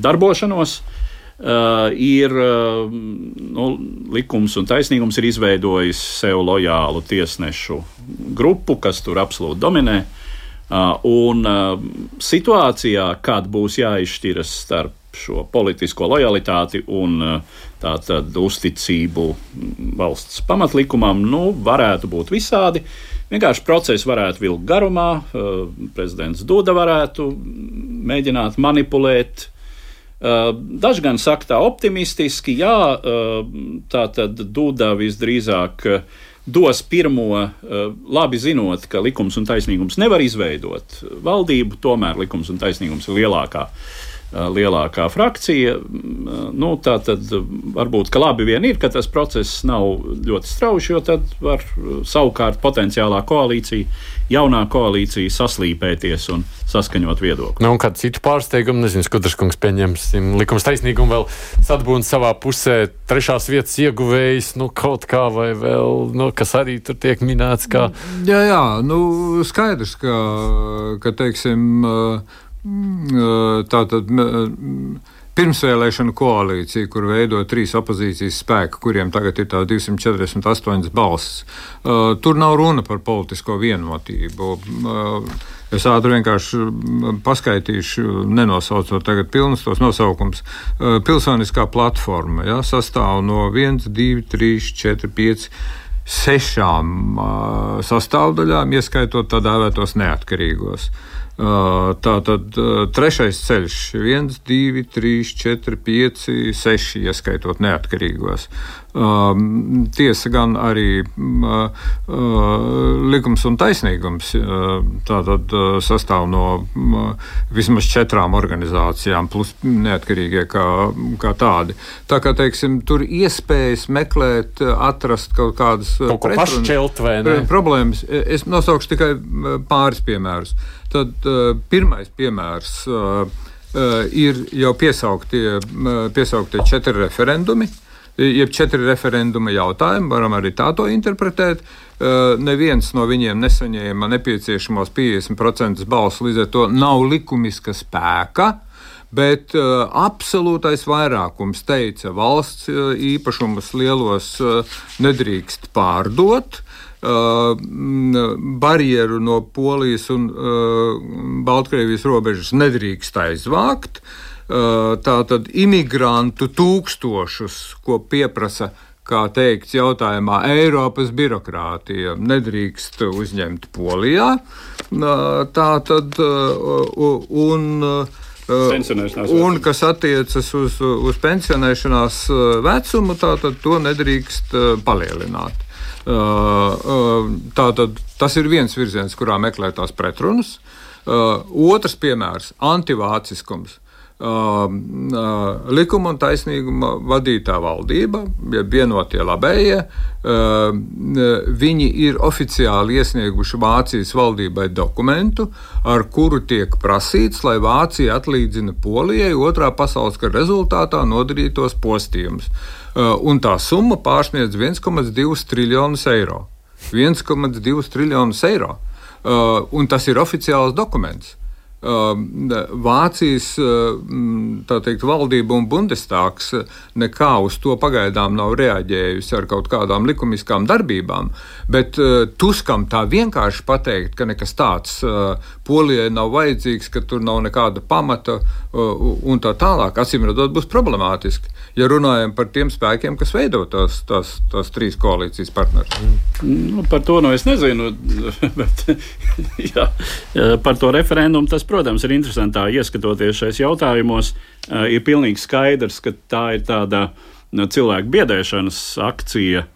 [SPEAKER 2] darbošanos. Uh, Uh, ir uh, nu, likums un taisnīgums ir izveidojis sev lojālu tiesnešu grupu, kas tur absolūti dominē. Uh, un uh, situācijā, kad būs jāizšķiras starp šo politisko lojalitāti un uh, tātad uzticību valsts pamatlikumam, nu, varētu būt visādi. Vienkārši process varētu vilkt garumā, prezidents Duda varētu mēģināt manipulēt daži gan saka tā optimistiski, jā, uh, tā tad Duda visdrīzāk uh, dos pirmo, labi zinot, ka likums un taisnīgums nevar izveidot. Valdību, tomēr likums un taisnīgums ir lielākā lielākā frakcija. Nu, tā tad varbūt labi vien ir, ka tas process nav ļoti strauji, jo tad var savukārt potenciālā koalīcija, jaunā koalīcija saslīpēties un saskaņot viedokli.
[SPEAKER 3] Nu, kādu citu pārsteigumu, nezinu, Skudraškungs pieņemsim likums taisnīgumu vēl sadabūna savā pusē trešās vietas ieguvējs, nu, kaut kā vai vēl, nu, kas arī tur tiek minēts kā.
[SPEAKER 4] Jā, jā, nu, skaidrs, ka, ka teiksim, tā tad pirmsvēlēšanu koalīcija, kur veido trīs opozīcijas spēki, kuriem tagad ir 248 balsis. Uh, tur nav runa par politisko vienotību. Uh, es ātri vienkārši paskaitīšu, nenosaucot tagad pilnus tos nosaukums. Uh, pilsoniskā platforma ja, sastāv no 1, 2, 3, 4, 5 sešām uh, sastāvdaļām, ieskaitot tā dēvētos neatkarīgos. Tā tad trešais ceļš - 1, 2, 3, 4, 5, 6, ieskaitot neatkarīgos. Tiesa gan arī likums un taisnīgums tātad sastāv no vismaz četrām organizācijām, plus neatkarīgie kā, kā tādi. Tā kā teiksim, tur iespējas meklēt, atrast kaut kādas
[SPEAKER 3] kaut pretrunas,
[SPEAKER 4] problēmas. Es nosaukšu tikai pāris piemērus. Tad uh, pirmais piemērs uh, uh, ir jau piesauktie, uh, piesauktie četri referendumi. Jeb četri referenduma jautājumi, varam arī tā to interpretēt. Uh, neviens no viņiem nesaņēma nepieciešamos 50% balsu, līdz ar to nav likumiska spēka. Bet uh, absolūtais vairākums teica, valsts uh, īpašumus lielos uh, nedrīkst pārdot. Uh, barjeru no Polijas un uh, Baltkrievijas robežas nedrīkst aizvākt. Uh, Tātad imigrantu tūkstošus, ko pieprasa kā teikts jautājumā, Eiropas birokrātija nedrīkst uzņemt Polijā. Tā tad un. Un kas attiecas uz, uz pensionēšanās vecumu, tātad to nedrīkst palielināt. Tātad tas ir viens virziens, kurā meklēt tās pretrunas. Otrs piemērs - antivāciskums. Uh, uh, likuma un taisnīguma vadītā valdība, ja vienotie labējie, uh, viņi ir oficiāli iesnieguši Vācijas valdībai dokumentu, ar kuru tiek prasīts, lai Vācija atlīdzina Polijai otrā pasaules kara rezultātā nodarītos postījumus. Un tā summa pārsniedz 1,2 triljonus eiro. 1,2 triljonus eiro. Un tas ir oficiāls dokuments. Um, Vācijas teikt, valdība un Bundestāgs nekā uz to pagaidām nav reaģējusi ar kaut kādām likumiskām darbībām, bet uh, Tuskam tā vienkārši pateikt, ka nekas tāds uh, Polijai nav vajadzīgs, ka tur nav nekāda pamata uh, un tā tālāk, acīm redzot, būs problemātiski. Ja runājam par tiem spēkiem, kas veido tās, tās, tās trīs koalīcijas partnerus.
[SPEAKER 2] Nu, par to nu es nezinu, bet jā, par to referendumu tas protams, ir interesanti tā ieskatoties šajos jautājumos. Uh, ir pilnīgi skaidrs, ka tā ir tāda cilvēku biedēšanas akcija.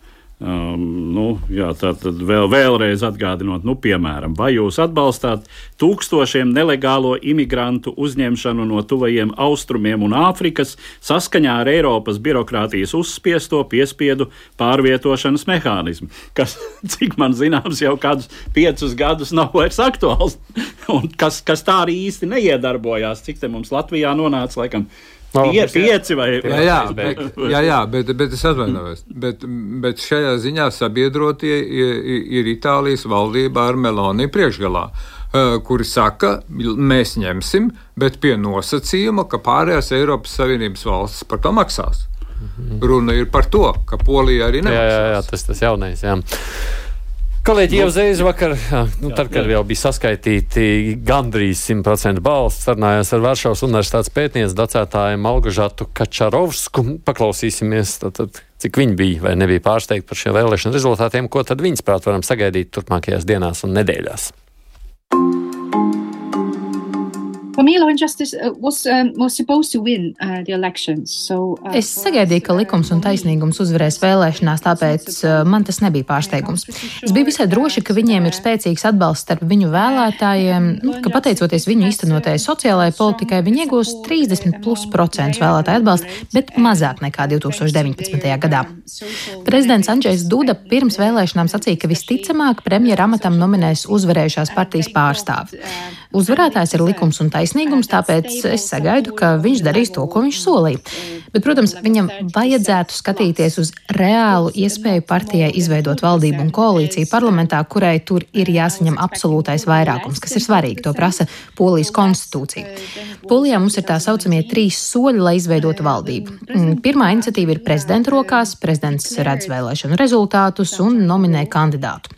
[SPEAKER 2] Um, nu, jā, tā tad vēl, vēlreiz atgādinot, nu, piemēram, vai jūs atbalstāt tūkstošiem nelegālo imigrantu uzņemšanu no tuvajiem austrumiem un Āfrikas saskaņā ar Eiropas birokrātijas uzspiesto piespiedu pārvietošanas mehānismu, kas, cik man zināms, jau kādus piecus gadus nav vairs aktuāls, un kas, kas tā arī īsti neiedarbojās, cik te mums Latvijā nonāca, laikam, Pie, pieci vai
[SPEAKER 4] jā, jā, bet, jā, jā bet, bet es atvainojos. Bet, bet šajā ziņā sabiedrotie ir, ir Itālijas valdība ar Meloni priekšgalā. kuri saka, mēs ņemsim, bet pie nosacījuma, ka pārējās Eiropas Savienības valstis par to maksās. Mhm. Runa ir par to, ka Polija arī nemaksās.
[SPEAKER 3] Jā, jā, jā tas tas jaunais. Jā. Kolēģi jau uzreiz vakar, nu, tad, kad jau bija saskaitīti gandrīz 100% balsts, sarunājās ar Varšavas universitātes pētnieci docētāju Malgožātu Kačarovsku. Paklausīsimies, tad, tad, cik viņi bija vai nebija pārsteigti par šiem vēlēšanu rezultātiem, ko tad viņas prāt varam sagaidīt turpmākajās dienās un nedēļās.
[SPEAKER 5] Camilo Injustice uh, was, um, was supposed to win uh, the elections. So, uh, es sagaidīju, ka likums un taisnīgums uzvarēs vēlēšanās, tāpēc uh, man tas nebija pārsteigums. Es biju visai droši, ka viņiem ir spēcīgs atbalsts starp viņu vēlētājiem, nu, ka pateicoties viņu īstenotajai sociālajai politikai, viņi iegūs 30 plus procentus vēlētāju atbalstu, bet mazāk nekā 2019. gadā. Prezidents Andrzejs Duda pirms vēlēšanām sacīja, ka visticamāk premjera amatam nominēs uzvarējušās partijas pārstāvi. Uzvarētājs ir likums un taisnīgums tāpēc es sagaidu, ka viņš darīs to, ko viņš solīja. Bet, protams, viņam vajadzētu skatīties uz reālu iespēju partijai izveidot valdību un koalīciju parlamentā, kurai tur ir jāsaņem absolūtais vairākums, kas ir svarīgi. To prasa Polijas konstitūcija. Polijā mums ir tā saucamie trīs soļi, lai izveidotu valdību. Mm, pirmā iniciatīva ir prezidenta rokās. Prezidents redz vēlēšanu rezultātus un nominē kandidātu.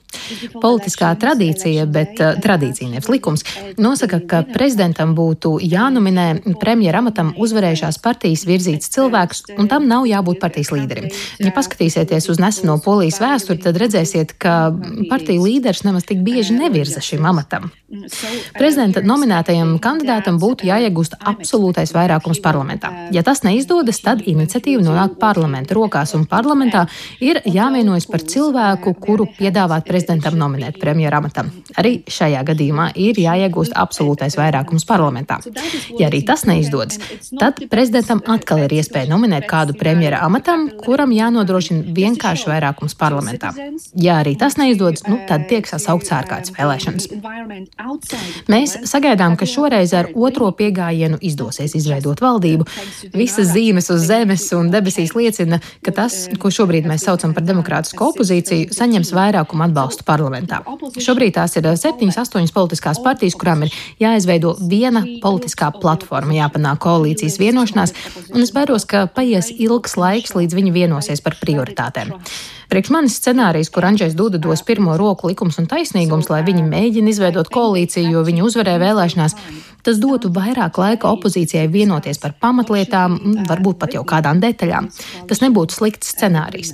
[SPEAKER 5] Politiskā tradīcija, bet uh, tradīcija nevis likums, nosaka, ka prezidentam būtu jānominē premjera amatam uzvarējušās partijas virzīts cilvēks, un tam nav jābūt partijas līderim. Ja paskatīsieties uz neseno polijas vēsturi, tad redzēsiet, ka partiju līderis nemaz tik bieži nevirza šim amatam. Prezidenta nominētajam kandidātam būtu jāiegūst absolūtais vairākums parlamentā. Ja tas neizdodas, tad iniciatīva nonāk parlamenta rokās, un parlamentā ir jāvienojas par cilvēku, kuru piedāvāt prezidentam prezidentam nominēt premjeru amatam. Arī šajā gadījumā ir jāiegūst absolūtais vairākums parlamentā. Ja arī tas neizdodas, tad prezidentam atkal ir iespēja nominēt kādu premjera amatam, kuram jānodrošina vienkārši vairākums parlamentā. Ja arī tas neizdodas, nu, tad tiek sasaukts ārkārtas vēlēšanas. Mēs sagaidām, ka šoreiz ar otro piegājienu izdosies izveidot valdību. Visas zīmes uz zemes un debesīs liecina, ka tas, ko šobrīd mēs saucam par demokrātisko opozīciju, saņems vairākumu atbalstu atbalstu parlamentā. Šobrīd tās ir septiņas, astoņas politiskās partijas, kurām ir jāizveido viena politiskā platforma, jāpanāk koalīcijas vienošanās, un es baidos, ka paies ilgs laiks, līdz viņi vienosies par prioritātēm. Priekš manis scenārijs, kur Andrzejs Duda dos pirmo roku likums un taisnīgums, lai viņi mēģina izveidot koalīciju, jo viņi uzvarēja vēlēšanās, tas dotu vairāk laika opozīcijai vienoties par pamatlietām, varbūt pat jau kādām detaļām. Tas nebūtu slikts scenārijs.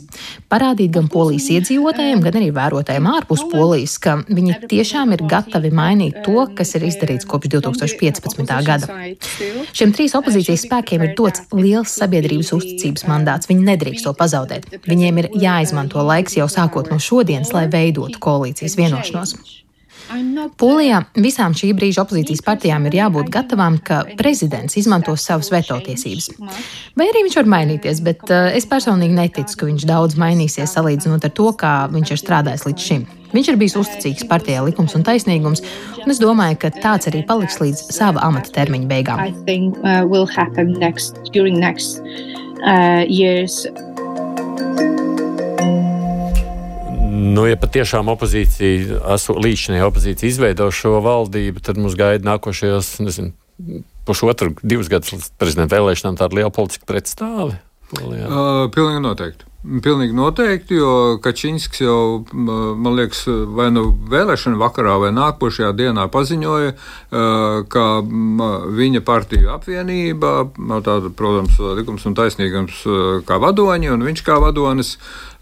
[SPEAKER 5] Parādīt gan polijas iedzīvotājiem, gan arī vērotājiem ārpus polijas, ka viņi tiešām ir gatavi mainīt to, kas ir izdarīts kopš 2015. gada. Šiem trīs opozīcijas spēkiem ir dots liels sabiedrības uzticības mandāts. Viņi nedrīkst to pazaudēt. Viņiem ir jāizmanto jāizmanto laiks jau sākot no šodienas, lai veidotu koalīcijas vienošanos. Polijā visām šī brīža opozīcijas partijām ir jābūt gatavām, ka prezidents izmantos savas veto tiesības. Vai arī viņš var mainīties, bet uh, es personīgi neticu, ka viņš daudz mainīsies salīdzinot ar to, kā viņš ir strādājis līdz šim. Viņš ir bijis uzticīgs partijai likums un taisnīgums, un es domāju, ka tāds arī paliks līdz sava amata termiņa beigām. Uh, next, next, uh, years.
[SPEAKER 3] Nu, ja patiešām opozīcija, līdzinājā opozīcija izveido šo valdību, tad mums gaida nākošajos, nezinu, pusotru, divus gadus līdz prezidenta vēlēšanām tāda liela politiska pretstāve.
[SPEAKER 4] Uh, pilnīgi noteikti. Pilnīgi noteikti, jo Kačinskis jau, man liekas, vai nu vēlēšana vakarā vai nākošajā dienā paziņoja, ka viņa partiju apvienība, tāda, protams, likums un taisnīgums kā vadoņi, un viņš kā vadonis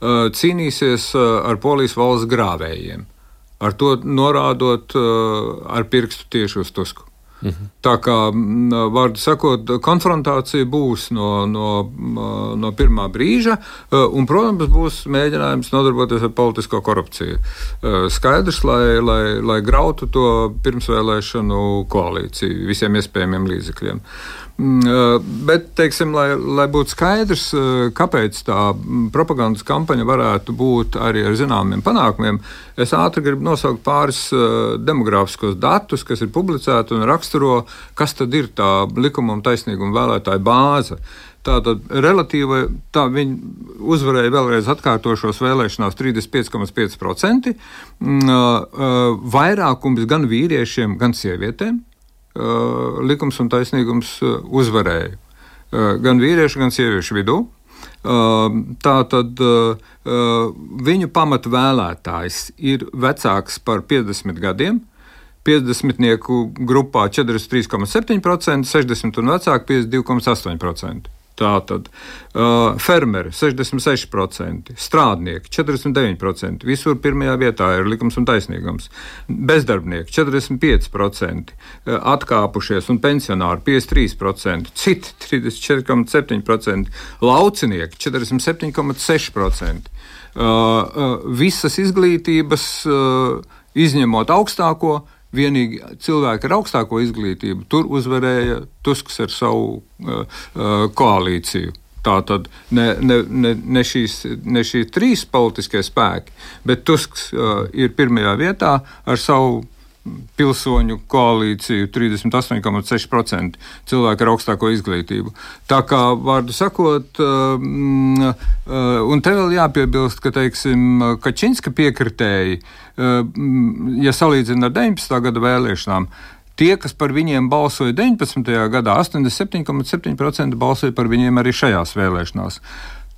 [SPEAKER 4] cīnīsies ar polijas valsts grāvējiem. Ar to norādot ar pirkstu tieši uz Tusku. Mhm. Tā kā, vārdu sakot, konfrontācija būs no, no, no pirmā brīža, un, protams, būs mēģinājums nodarboties ar politisko korupciju. Skaidrs, lai, lai, lai grautu to pirmsvēlēšanu koalīciju visiem iespējamiem līdzekļiem. Mm, bet, teiksim, lai, lai būtu skaidrs, kāpēc tā propagandas kampaņa varētu būt arī ar zināmiem panākumiem, es ātri gribu nosaukt pāris demogrāfiskos datus, kas ir publicēti un raksturo, kas tad ir tā likuma un taisnīguma vēlētāja bāze. Tātad relatīvi tā viņi uzvarēja vēlreiz atkārtošos vēlēšanās 35,5%. Mm, vairākums gan vīriešiem, gan sievietēm likums un taisnīgums uzvarēja. Gan vīriešu, gan sieviešu vidū. Tā tad viņu pamatvēlētājs ir vecāks par 50 gadiem. 50 grupā 43,7%, 60 un vecāki 52,8%. Tātad uh, fermeri 66%, strādnieki 49%, visur pirmajā vietā ir likums un taisnīgums, bezdarbnieki 45%, atkāpušies un pensionāri 53%, citi 34,7%, laucinieki 47,6%. Uh, uh, visas izglītības, uh, izņemot augstāko, Vienīgi cilvēki ar augstāko izglītību tur uzvarēja Tusks ar savu uh, uh, koalīciju. Tā tad ne, ne, ne, ne, šīs, ne šie trīs politiskie spēki, bet Tusks uh, ir pirmajā vietā ar savu pilsoņu koalīciju 38,6% cilvēku ar augstāko izglītību. Tā kā, vārdu sakot, um, uh, un te vēl jāpiebilst, ka, teiksim, Kačinska piekritēji, um, ja salīdzina ar 19. gada vēlēšanām, Tie, kas par viņiem balsoja 19. gadā, 87,7% balsoja par viņiem arī šajās vēlēšanās.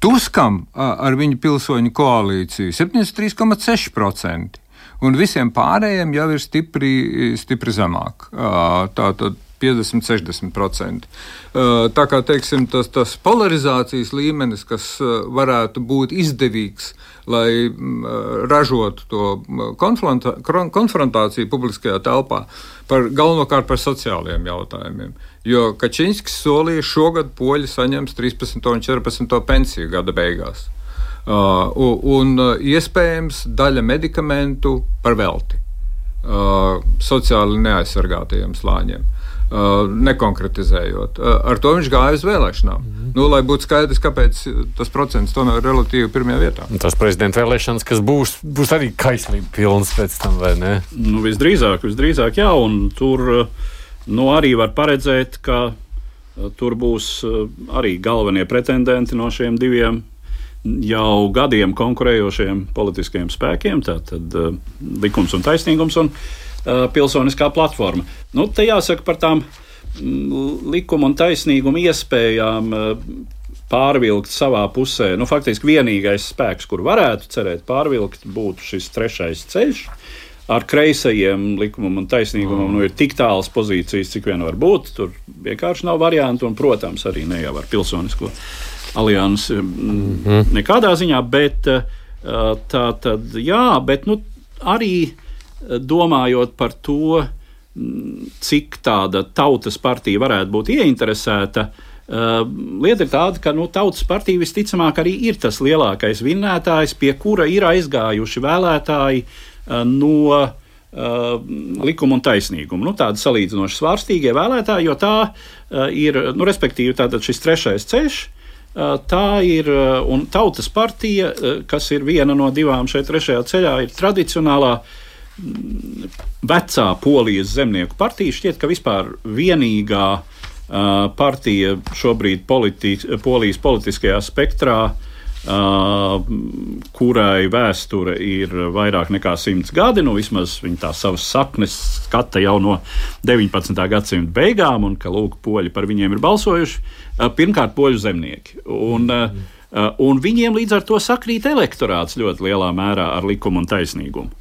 [SPEAKER 4] Tuskam ar viņu pilsoņu koalīciju 73,6% un visiem pārējiem jau ir stipri, stipri zemāk. Tā tad 50, 60%. Tā kā teiksim, tas, tas polarizācijas līmenis, kas varētu būt izdevīgs, lai ražotu to konfrontāciju publiskajā telpā, par, galvenokārt par sociālajiem jautājumiem. Jo Kačinskis solīja, ka šogad poļi saņems 13 un 14 pensiju gada beigās. Uh, un uh, iespējams daļa medikamentu par velti uh, sociāli neaizsargātajiem slāņiem. Uh, nekonkretizējot. Uh, ar to viņš gāja uz vēlēšanām. Mm -hmm. nu, lai būtu skaidrs, kāpēc tas procents tomēr ir relatīvi pirmajā vietā.
[SPEAKER 3] Tas prezidenta vēlēšanas, kas būs, būs arī kaislīgi pilns pēc tam, vai ne?
[SPEAKER 2] Nu, visdrīzāk, visdrīzāk, jā, un tur nu, arī var paredzēt, ka tur būs arī galvenie pretendenti no šiem diviem jau gadiem konkurējošiem politiskiem spēkiem, tātad uh, likums un taisnīgums un uh, pilsoniskā platforma. Nu, te jāsaka par tām mm, likuma un taisnīguma iespējām uh, pārvilkt savā pusē. Nu, faktiski vienīgais spēks, kur varētu cerēt pārvilkt, būtu šis trešais ceļš. Ar kreisajiem likumam un taisnīgumam mm. nu, ir tik tālas pozīcijas, cik vien var būt. Tur vienkārši nav variantu, un, protams, arī ne jau ar pilsonisko aliansi mm -hmm. nekādā ziņā, bet eh, tā tad, jā, bet nu, arī eh, domājot par to, mm, cik tāda tautas partija varētu būt ieinteresēta. Uh, lieta ir tāda, ka nu, tautas partija visticamāk arī ir tas lielākais vinnētājs, pie kura ir aizgājuši vēlētāji uh, no uh, likuma un taisnīguma. Nu, tādi salīdzinoši svārstīgie vēlētāji, jo tā uh, ir, nu, respektīvi, šis trešais ceļš, Tā ir un tautas partija, kas ir viena no divām šeit trešajā ceļā, ir tradicionālā mm, vecā polijas zemnieku partija. Šķiet, ka vispār vienīgā partija šobrīd politi polijas politiskajā spektrā Uh, kurai vēsture ir vairāk nekā simts gadi. Nu, vismaz viņa tā savas saknes skata jau no 19. gadsimta beigām, un ka lūk, poļi par viņiem ir balsojuši. Uh, pirmkārt, poļu zemnieki. Un, uh, un viņiem līdz ar to sakrīt elektorāts ļoti lielā mērā ar likumu un taisnīgumu.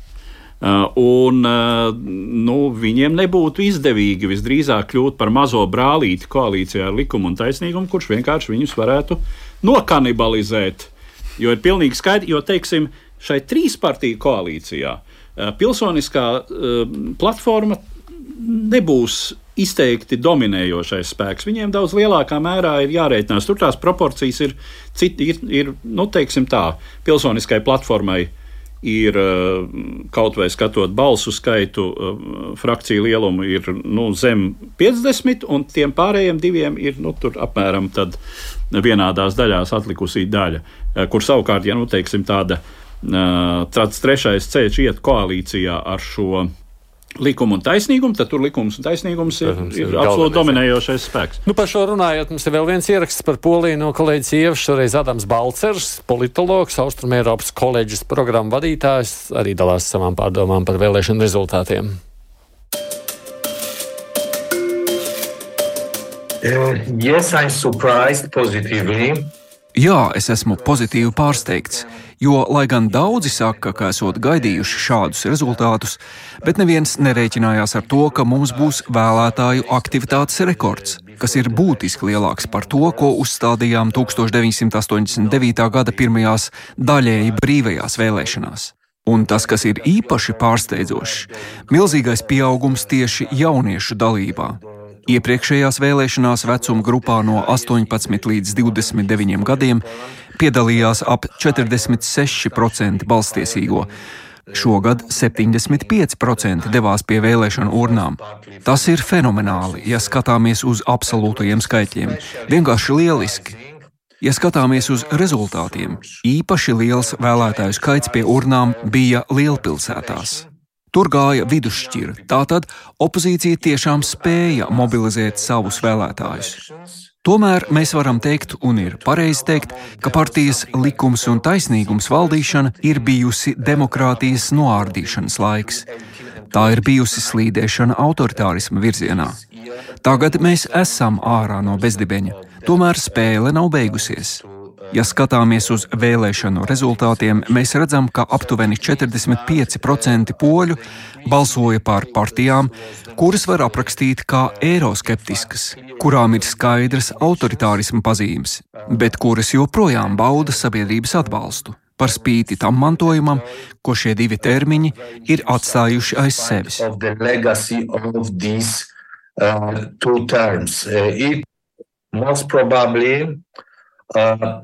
[SPEAKER 2] Uh, un, uh, nu, viņiem nebūtu izdevīgi visdrīzāk kļūt par mazo brālīti koalīcijā ar likumu un taisnīgumu, kurš vienkārši viņus varētu nokanibalizēt Jo ir pilnīgi skaidrs, jo, teiksim, šai trīspartiju koalīcijā eh, pilsoniskā uh, platforma nebūs izteikti dominējošais spēks. Viņiem daudz lielākā mērā ir jārēķinās. Tur tās proporcijas ir, citi, ir, ir nu, teiksim tā, pilsoniskai platformai ir eh, kaut vai skatot balsu skaitu, frakciju lielumu, ir nu, zem 50, un tiem pārējiem diviem ir nu, apmēram vienādās daļās atlikusī daļa. Eh, kur savukārt, ja nu teiksim tāda, eh, tāds trešais ceļš iet koalīcijā ar šo likumu un taisnīgumu, tad tur likums un taisnīgums ir, Protams, ir, ir absolūti dominējošais spēks.
[SPEAKER 3] Nu, par šo runājot, mums ir vēl viens ieraksts par Poliju no kolēģis Ievas, šoreiz Adams Balcers, politologs, Austrumēropas koledžas programmu vadītājs, arī dalās savām pārdomām par vēlēšanu rezultātiem.
[SPEAKER 6] Uh, yes, I'm surprised positively.
[SPEAKER 7] Jā, es esmu pozitīvi pārsteigts, jo, lai gan daudzi saka, ka esot gaidījuši šādus rezultātus, bet neviens nerēķinājās ar to, ka mums būs vēlētāju aktivitātes rekords, kas ir būtiski lielāks par to, ko uzstādījām 1989. gada pirmajās daļēji brīvajās vēlēšanās. Un tas, kas ir īpaši pārsteidzošs, milzīgais pieaugums tieši jauniešu dalībā. Iepriekšējās vēlēšanās vecuma grupā no 18 līdz 29 gadiem piedalījās ap 46% balstiesīgo. Šogad 75% devās pie vēlēšanu urnām. Tas ir fenomenāli, ja skatāmies uz absolūtajiem skaitļiem. Vienkārši lieliski. Ja skatāmies uz rezultātiem, īpaši liels vēlētāju skaits pie urnām bija lielpilsētās. Tur gāja vidusšķira. Tātad opozīcija tiešām spēja mobilizēt savus vēlētājus. Tomēr mēs varam teikt, un ir pareizi teikt, ka partijas likums un taisnīgums valdīšana ir bijusi demokrātijas noārdīšanas laiks. Tā ir bijusi slīdēšana autoritārisma virzienā. Tagad mēs esam ārā no bezdibeņa, tomēr spēle nav beigusies. Ja skatāmies uz vēlēšanu rezultātiem, mēs redzam, ka aptuveni 45% poļu balsoja par partijām, kuras var aprakstīt kā eiroskeptiskas, kurām ir skaidrs autoritārisma pazīmes, bet kuras joprojām bauda sabiedrības atbalstu. Par spīti tam mantojumam, ko šie divi termiņi ir atstājuši aiz sevis. Uh, two terms. Uh, it most probably uh,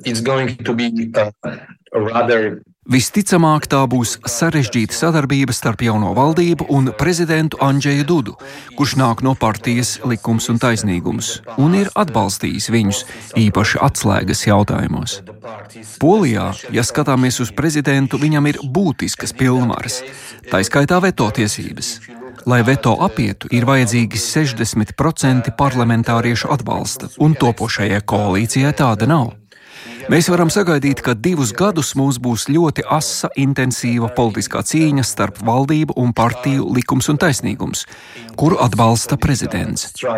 [SPEAKER 7] it's going to be uh, rather Visticamāk, tā būs sarežģīta sadarbība starp jauno valdību un prezidentu Andžēju Dudu, kurš nāk no partijas likums un taisnīgums un ir atbalstījis viņus īpaši atslēgas jautājumos. Polijā, ja skatāmies uz prezidentu, viņam ir būtiskas pilnvaras, tā skaitā veto tiesības. Lai veto apietu, ir vajadzīgi 60% parlamentāriešu atbalsta, un topošajai koalīcijai tāda nav. Mēs varam sagaidīt, ka divus gadus mums būs ļoti asa, intensīva politiskā cīņa starp valdību un partiju likums un taisnīgums, kuru atbalsta prezidents. Uh,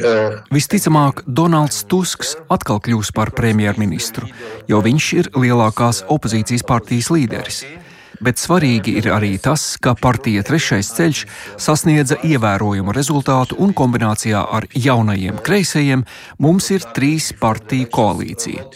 [SPEAKER 7] uh... Visticamāk, Donalds Tusks atkal kļūs par premjerministru, jo viņš ir lielākās opozīcijas partijas līderis bet svarīgi ir arī tas, ka partija Trešais ceļš sasniedza ievērojumu rezultātu un kombinācijā ar jaunajiem kreisajiem mums ir trīs partiju koalīcija.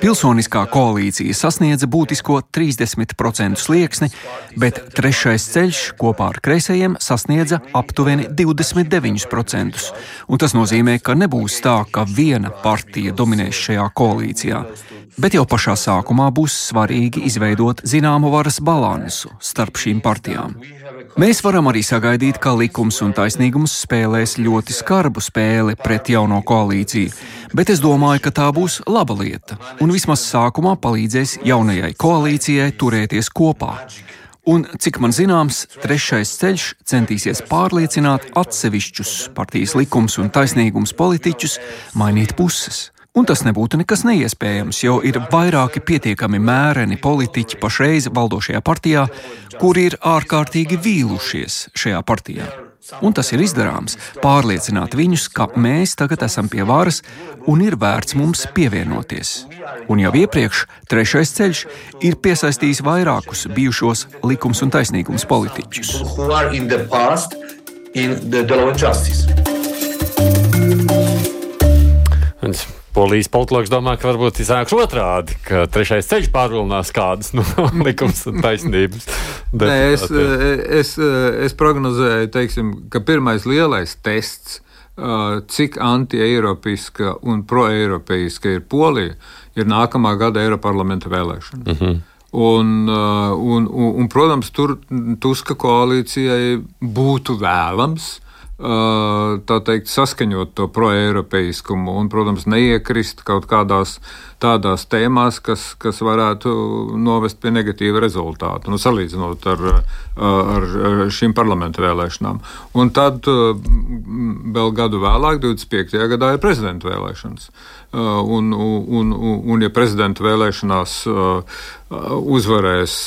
[SPEAKER 7] Pilsoniskā koalīcija sasniedza būtisko 30% slieksni, bet Trešais ceļš kopā ar kreisajiem sasniedza aptuveni 29%. Un tas nozīmē, ka nebūs tā, ka viena partija dominēs šajā koalīcijā bet jau pašā sākumā būs svarīgi izveidot zināmu varas balansu starp šīm partijām. Mēs varam arī sagaidīt, ka likums un taisnīgums spēlēs ļoti skarbu spēli pret jauno koalīciju, bet es domāju, ka tā būs laba lieta un vismaz sākumā palīdzēs jaunajai koalīcijai turēties kopā. Un, cik man zināms, trešais ceļš centīsies pārliecināt atsevišķus partijas likums un taisnīgums politiķus mainīt puses. Un tas nebūtu nekas neiespējams, jo ir vairāki pietiekami mēreni politiķi pašreiz valdošajā partijā, kuri ir ārkārtīgi vīlušies šajā partijā. Un tas ir izdarāms, pārliecināt viņus, ka mēs tagad esam pie varas un ir vērts mums pievienoties. Un jau iepriekš trešais ceļš ir piesaistījis vairākus bijušos likums un taisnīgums politiķus.
[SPEAKER 3] Un Polijas politologs domā, ka varbūt iznāks otrādi, ka trešais ceļš pārvilnās kādas no likums un taisnības.
[SPEAKER 4] Nē, es, es, es prognozēju, teiksim, ka pirmais lielais tests, cik anti-eiropiska un pro-eiropeiska ir Polija, ir nākamā gada Eiroparlamenta vēlēšana. Uh -huh. Un, un, un, un, protams, tur Tuska koalīcijai būtu vēlams tā teikt, saskaņot to proeiropeiskumu un, protams, neiekrist kaut kādās tādās tēmās, kas, kas varētu novest pie negatīva rezultāta, nu, salīdzinot ar, ar šīm parlamentu vēlēšanām. Un tad vēl gadu vēlāk, 25. gadā, ir prezidenta vēlēšanas. Un, un, un, un ja prezidenta vēlēšanās uzvarēs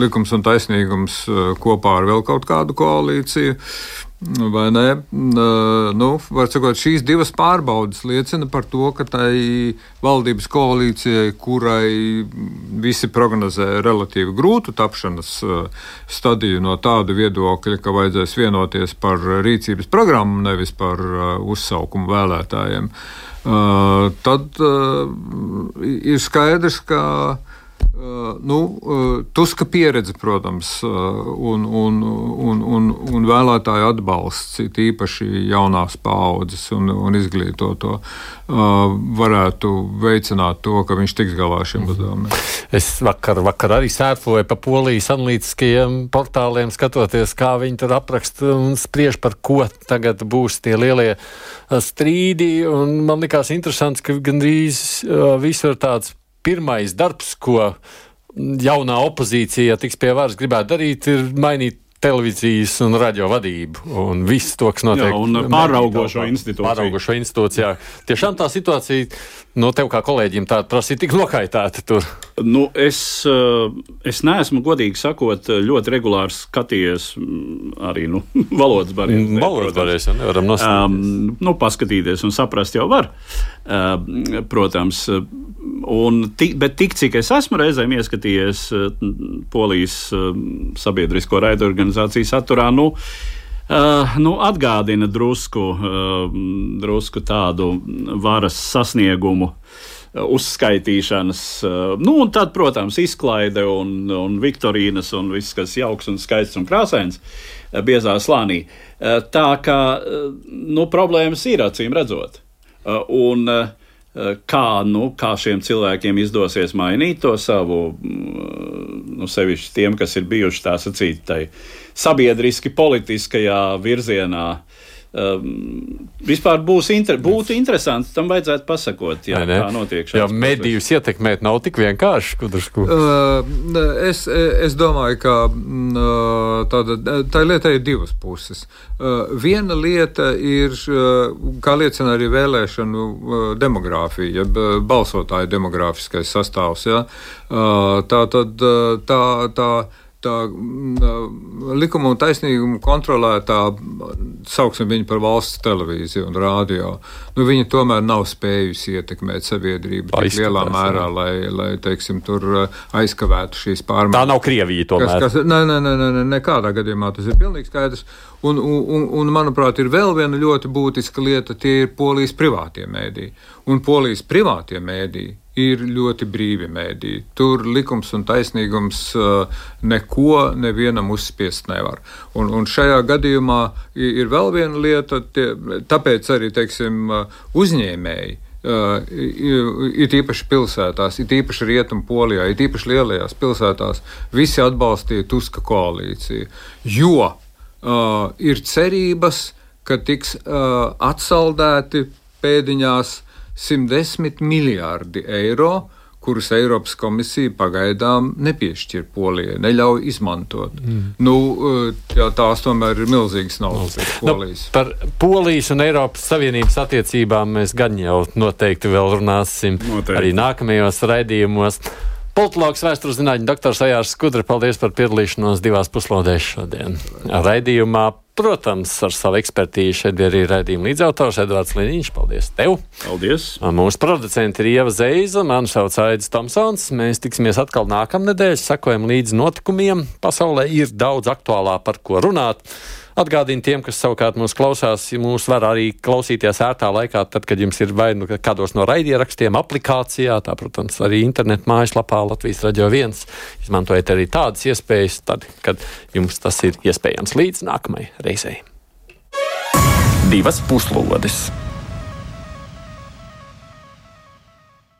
[SPEAKER 4] likums un taisnīgums kopā ar vēl kaut kādu koalīciju, Vai ne? Nu, var sakot, šīs divas pārbaudas liecina par to, ka tai valdības koalīcijai, kurai visi prognozē relatīvi grūtu tapšanas stadiju no tāda viedokļa, ka vajadzēs vienoties par rīcības programmu, nevis par uzsaukumu vēlētājiem, tad ir skaidrs, ka nu, uh, Tuska pieredze, protams, uh, un, un, un, un, un vēlētāju atbalsts, īpaši jaunās paaudzes un, un izglītoto, varētu veicināt to, ka viņš tiks galā ar šiem mhm. uzdevumiem.
[SPEAKER 3] Es vakar, vakar arī sērfoju pa polijas analītiskajiem portāliem, skatoties, kā viņi tur apraksta un spriež par ko tagad būs tie lielie strīdi. Man likās interesants, ka gandrīz visur tāds pirmais darbs, ko jaunā opozīcija tiks pie varas gribētu darīt, ir mainīt televīzijas un radio vadību un viss to, kas notiek. Jā,
[SPEAKER 2] un pāraugošo institūciju.
[SPEAKER 3] Pāraugošo institūcijā. Tiešām tā situācija no tev kā kolēģiem tā prasīja tik nokaitāta tur.
[SPEAKER 2] Nu, es, eh, es neesmu, godīgi sakot, ļoti regulāri skatījies mm, arī nu, valodas barjeras.
[SPEAKER 3] Mm, valodas barjeras jau nevaram nostāties. Um,
[SPEAKER 2] nu, paskatīties un saprast jau var, um, protams. Un, bet tik cik es esmu reizēm ieskatījies Polijas sabiedrisko raidorganizāciju saturā, nu, Uh, nu, atgādina drusku, uh, drusku tādu varas sasniegumu uh, uzskaitīšanas. Nu, un tad, protams, izklaide un, un viktorīnas un viss, kas jauks un skaists un krāsains biezā slānī. Tā kā nu, problēmas ir acīm redzot. Un, kā, nu, kā šiem cilvēkiem izdosies mainīt to savu, mm, nu, sevišķi tiem, kas ir bijuši tā sacīt, tai sabiedriski politiskajā virzienā. Um, vispār būs inter, būtu interesanti tam vajadzētu pasakot, ne. kā notiek.
[SPEAKER 3] Jā, medijus ietekmēt nav tik vienkārši. Kudrušku.
[SPEAKER 4] Uh, es, es domāju, ka uh, tāda, tā lieta ir divas puses. Uh, viena lieta ir, uh, kā liecina arī vēlēšanu uh, demogrāfija, jeb uh, balsotāju demogrāfiskais sastāvs. Ja? Uh, tā tad uh, tā. tā tā likuma un taisnīguma kontrolētā, sauksim viņu par valsts televīziju un rādio, nu, viņi tomēr nav spējusi ietekmēt sabiedrību tik lielā mērā, lai, lai teiksim, tur aizkavētu šīs pārmaiņas.
[SPEAKER 3] Tā nav Krievija tomēr.
[SPEAKER 4] Kas, kas, nē, nē, nē, nē, nekādā gadījumā tas ir pilnīgi skaidrs. Un, un, un, manuprāt, ir vēl viena ļoti būtiska lieta, tie ir polijas privātie mēdīji. Un polijas privātie mēdīji ir ļoti brīvi mēdī. Tur likums un taisnīgums uh, neko nevienam uzspiest nevar. Un, un šajā gadījumā ir vēl viena lieta, tie, tāpēc arī teiksim, uh, uzņēmēji. Uh, ir īpaši pilsētās, ir īpaši rietumu polijā, ir īpaši lielajās pilsētās. Visi atbalstīja Tuska koalīciju, jo uh, ir cerības, ka tiks uh, atsaldēti pēdiņās 110 miljārdi eiro, kurus Eiropas komisija pagaidām nepiešķir Polijai, neļauj izmantot. Mm. Nu, eh, jā, tās tomēr ir milzīgas naudas no. Nu.
[SPEAKER 3] Nu, par Polijas un Eiropas Savienības attiecībām mēs gan jau noteikti vēl runāsim noteikti. arī nākamajos raidījumos. Politologs vēstures zinātņu doktors Ajārs Skudra, paldies par piedalīšanos divās puslodēs šodien. Raidījumā, protams, ar savu ekspertīzi šeit bija arī raidījuma līdzautors Edvards Liniņš. Paldies tev!
[SPEAKER 2] Paldies!
[SPEAKER 3] Mūsu producenti ir Ieva Zeiza, mani sauc Aidis Tomsons. Mēs tiksimies atkal nākamnedēļ, sekojam līdzi notikumiem. Pasaulē ir daudz aktuālā par ko runāt. Atgādinu tiem, kas savukārt mūs klausās, mūs var arī klausīties ērtā laikā, tad, kad jums ir vai nu kādos no raidierakstiem, aplikācijā, tā, protams, arī internetu mājaslapā Latvijas radio viens. Izmantojiet arī tādas iespējas, tad, kad jums tas ir iespējams līdz nākamajai reizei. Divas puslodes!